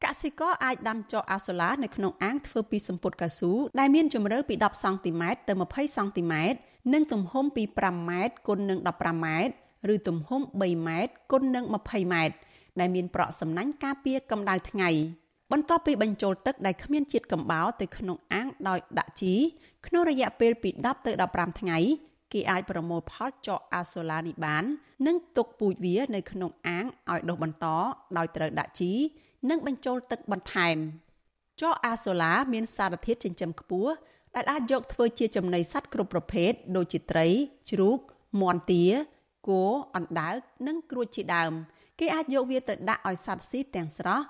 កសិករអាចដាំចកអាសូឡានៅក្នុងអាងធ្វើពីសំពត់កៅស៊ូដែលមានជម្រៅពី10សង់ទីម៉ែត្រទៅ20សង់ទីម៉ែត្រ និងទំហំពី5ម៉ែត្រគុណនឹង15ម៉ែត្រឬទំហំ3ម៉ែត្រគុណនឹង20ម៉ែត្រដែលមានប្រក់សំណាញ់ការពារកម្ដៅថ្ងៃបន្ទាប់ពីបញ្ចូលទឹកដែលគ្មានជាតិកំបោរទៅក្នុងអាងដោយដាក់ជីក្នុងរយៈពេលពី10ទៅ15ថ្ងៃគេអាចប្រមូលផលចកអាសូឡានេះបាន និងទុកពូជវានៅក្នុងអាងឲ្យដុះបន្តដោយត្រូវដាក់ជីនិងបញ្ចូលទឹកបន្ថែមចកអាសូឡាមានសារធាតុចិញ្ចឹមខ្ពស់ ដែលអាចយកធ្វើជាចំណីសត្វគ្រប់ប្រភេទដូចជាត្រីជ្រូកមាន់ទាគោអណ្ដើកនិងក្រួចជាដើម គេអាចយកវាទៅដាក់ឲ្យសត្វស៊ីទាំងស្រស់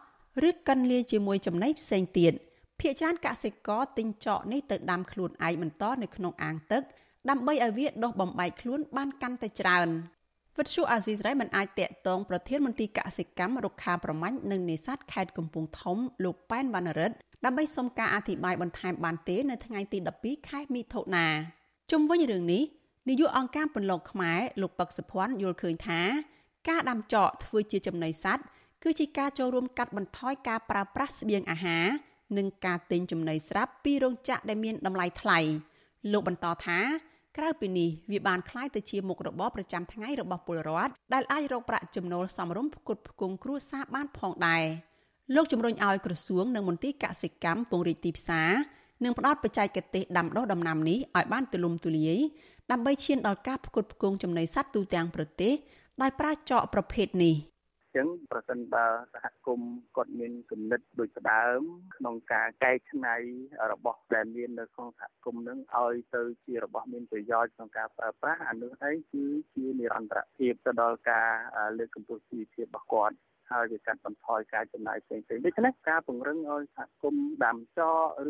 ឬកិនលាយជាមួយចំណីផ្សេងទៀតភាគច្រើនកសិករទិញចកនេះទៅដាំខ្លួនឯងបន្តនៅក្នុងអាងទឹកដើម្បីឲ្យវាដុះបំបែកខ្លួនបានកាន់តែច្រើនវិទ្យុអាស៊ីសេរីមិនអាចតាក់ទងប្រធានមន្ត្រីកសិកម្មរុក្ខាប្រមាញ់និងនេសាទខេត្តកំពង់ធំលោកប៉ែនវណ្ណរិទ្ធ ដើម្បីសុំការអធិប្បាយបន្ថែមបានទេនៅថ្ងៃទី12ខែមិថុនាជុំវិញរឿងនេះនាយកអង្គការពន្លកខ្មែរលោកពឹកសុភ័ណ្ឌយល់ឃើញថា ការដាំចក់ធ្វើជាចំណីសត្វគឺជាការចូលរួមកាត់បន្ថយការប្រើប្រាស់ស្បៀងអាហារនិងការទិញចំណីស្រាប់ពីរោងចក្រដែលមានតម្លៃថ្លៃលោកបន្តថាក្រៅពីនេះវាបានคล้ายទៅជាមុខរបរប្រចាំថ្ងៃរបស់ពលរដ្ឋដែលអាចរកប្រាក់ចំណូលសមរម្យផ្គត់ផ្គង់គ្រួសារបានផងដែរ លោកជំរុញឲ្យក្រសួងនិងមន្ទីរកសិកម្មពង្រីកទីផ្សារនិងផ្ដល់បច្ចេកទេសដាំដុះដំណាំនេះឲ្យបានទូលំទូលាយដើម្បីឈានដល់ការផ្គត់ផ្គង់ចំណីសត្វទូទាំងប្រទេសដោយប្រើចកប្រភេទនេះ។ចឹងប្រសិនបើសហគមន៍គាត់មានគំនិតដូចដើមក្នុងការកែច្នៃរបស់ដែលមាននៅក្នុងសហគមន៍នឹងឲ្យទៅជារបស់មានប្រយោជន៍ក្នុងការប្រើប្រាស់អានោះឯងគឺជានិរន្តរភាពទៅដល់ការលើកកម្ពស់ជីវភាពរបស់គាត់ ហើយវាកាត់បន្ថយការចំណាយផ្សេងៗដូច្នេះការពង្រឹងឲ្យសហគមន៍ដាំច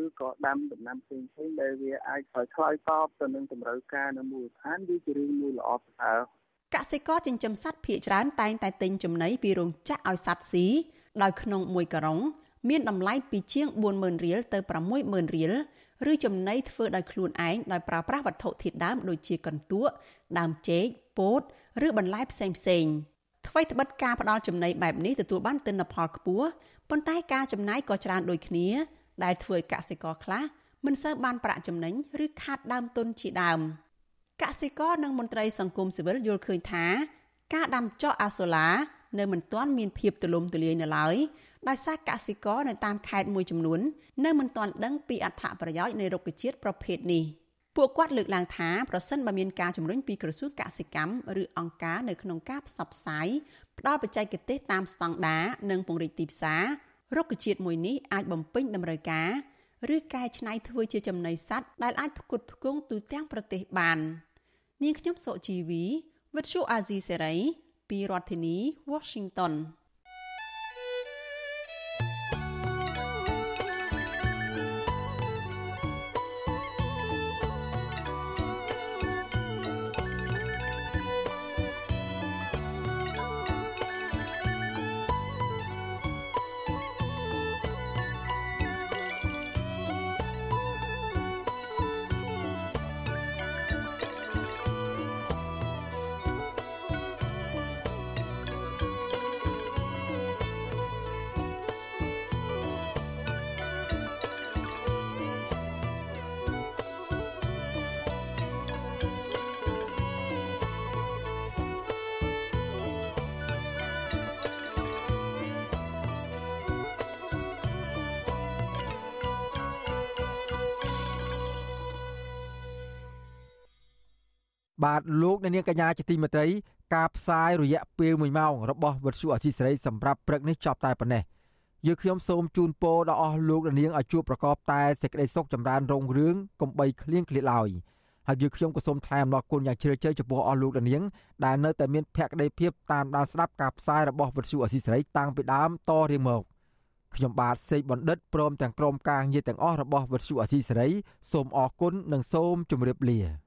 ឬក៏ដាំដំណាំផ្សេងៗដែលវាអាចឆ្លើយតបទៅនឹងតម្រូវការនៅមូលដ្ឋានវាជារឿងមួយល្អប្រសើរកសិករចិញ្ចឹមសត្វភ ieck ច្រើនតែងតែទិញចំណីពីរោងចក្រឲ្យសត្វស៊ីដោយក្នុងមួយការុងមានតម្លៃពីជាង40000រៀលទៅ60000រៀលឬចំណីធ្វើដោយខ្លួនឯងដោយប្រើប្រាស់វត្ថុធាតុដើមដូចជាកន្ទក់ដើមចេកពោតឬបន្លែផ្សេងផ្សេង ថ្មីត្បិតការផ្ដល់ចំណីបែបនេះទទួលបានទិន្នផលខ្ពស់ប៉ុន្តែការចំណាយក៏ច្រើនដូចគ្នា ដែលធ្វើឲ្យកសិករខ្លះមិនសូវបានប្រាក់ចំណេញឬខាតដើមទុនជាដើម។កសិករនិងមន្ត្រីសង្គមស៊ីវិលយល់ឃើញថាការដាំចក់អាសូឡានៅមិនទាន់មានភាពទូលំទូលាយនៅឡើយដោយសារកសិករនៅតាមខេត្តមួយចំនួន នៅមិនទាន់ដឹងពីអត្ថប្រយោជន៍នៃរុក្ខជាតិប្រភេទនេះ ពួកគាត់លើកឡើងថាប្រសិនបើមានការជំរុញពីក្រសួងកសិកម្មឬអង្គការនៅក្នុងការផ្សព្វផ្សាយផ្ដល់បច្ចេកទេសតាមស្តង់ដារនិងពង្រីកទីផ្សាររុក្ខជាតិមួយនេះអាចបំពេញតម្រូវការឬកែច្នៃធ្វើជាចំណីសត្វដែលអាចផ្គត់ផ្គង់ទូទាំងប្រទេសបាន។នាងខ្ញុំសុជីវីវិទ្យុអាស៊ីសេរីពីរដ្ឋធានី Washington បាទលោកអ្នកនាងកញ្ញាជាទីមេត្រី ការផ្សាយរយៈពេល1ម៉ោងរបស់វិទ្យុអសីសេរីសម្រាប់ព្រឹកនេះចប់តែប៉ុណ្ណេះយើងខ្ញុំសូមជូនពរដល់អស់លោកអ្នកនាងឲ្យជួបប្រកបតែសេចក្តីសុខចម្រើនរុងរឿងកុំបីឃ្លៀងឃ្លាតឡើយហើយយើងខ្ញុំក៏សូមថ្លែងអំណរគុណយ៉ាងជ្រាលជ្រៅចំពោះអស់លោកអ្នកនាងដែលនៅតែមានភក្ដីភាពតាមដានស្ដាប់ការផ្សាយរបស់វិទ្យុអសីសេរីតាំងពីដើមតរៀងមកខ្ញុំបាទសេកបណ្ឌិតព្រមទាំងក្រុមការងារទាំងអស់របស់វិទ្យុអសីសេរីសូមអរគុណនិងសូមជម្រាបលា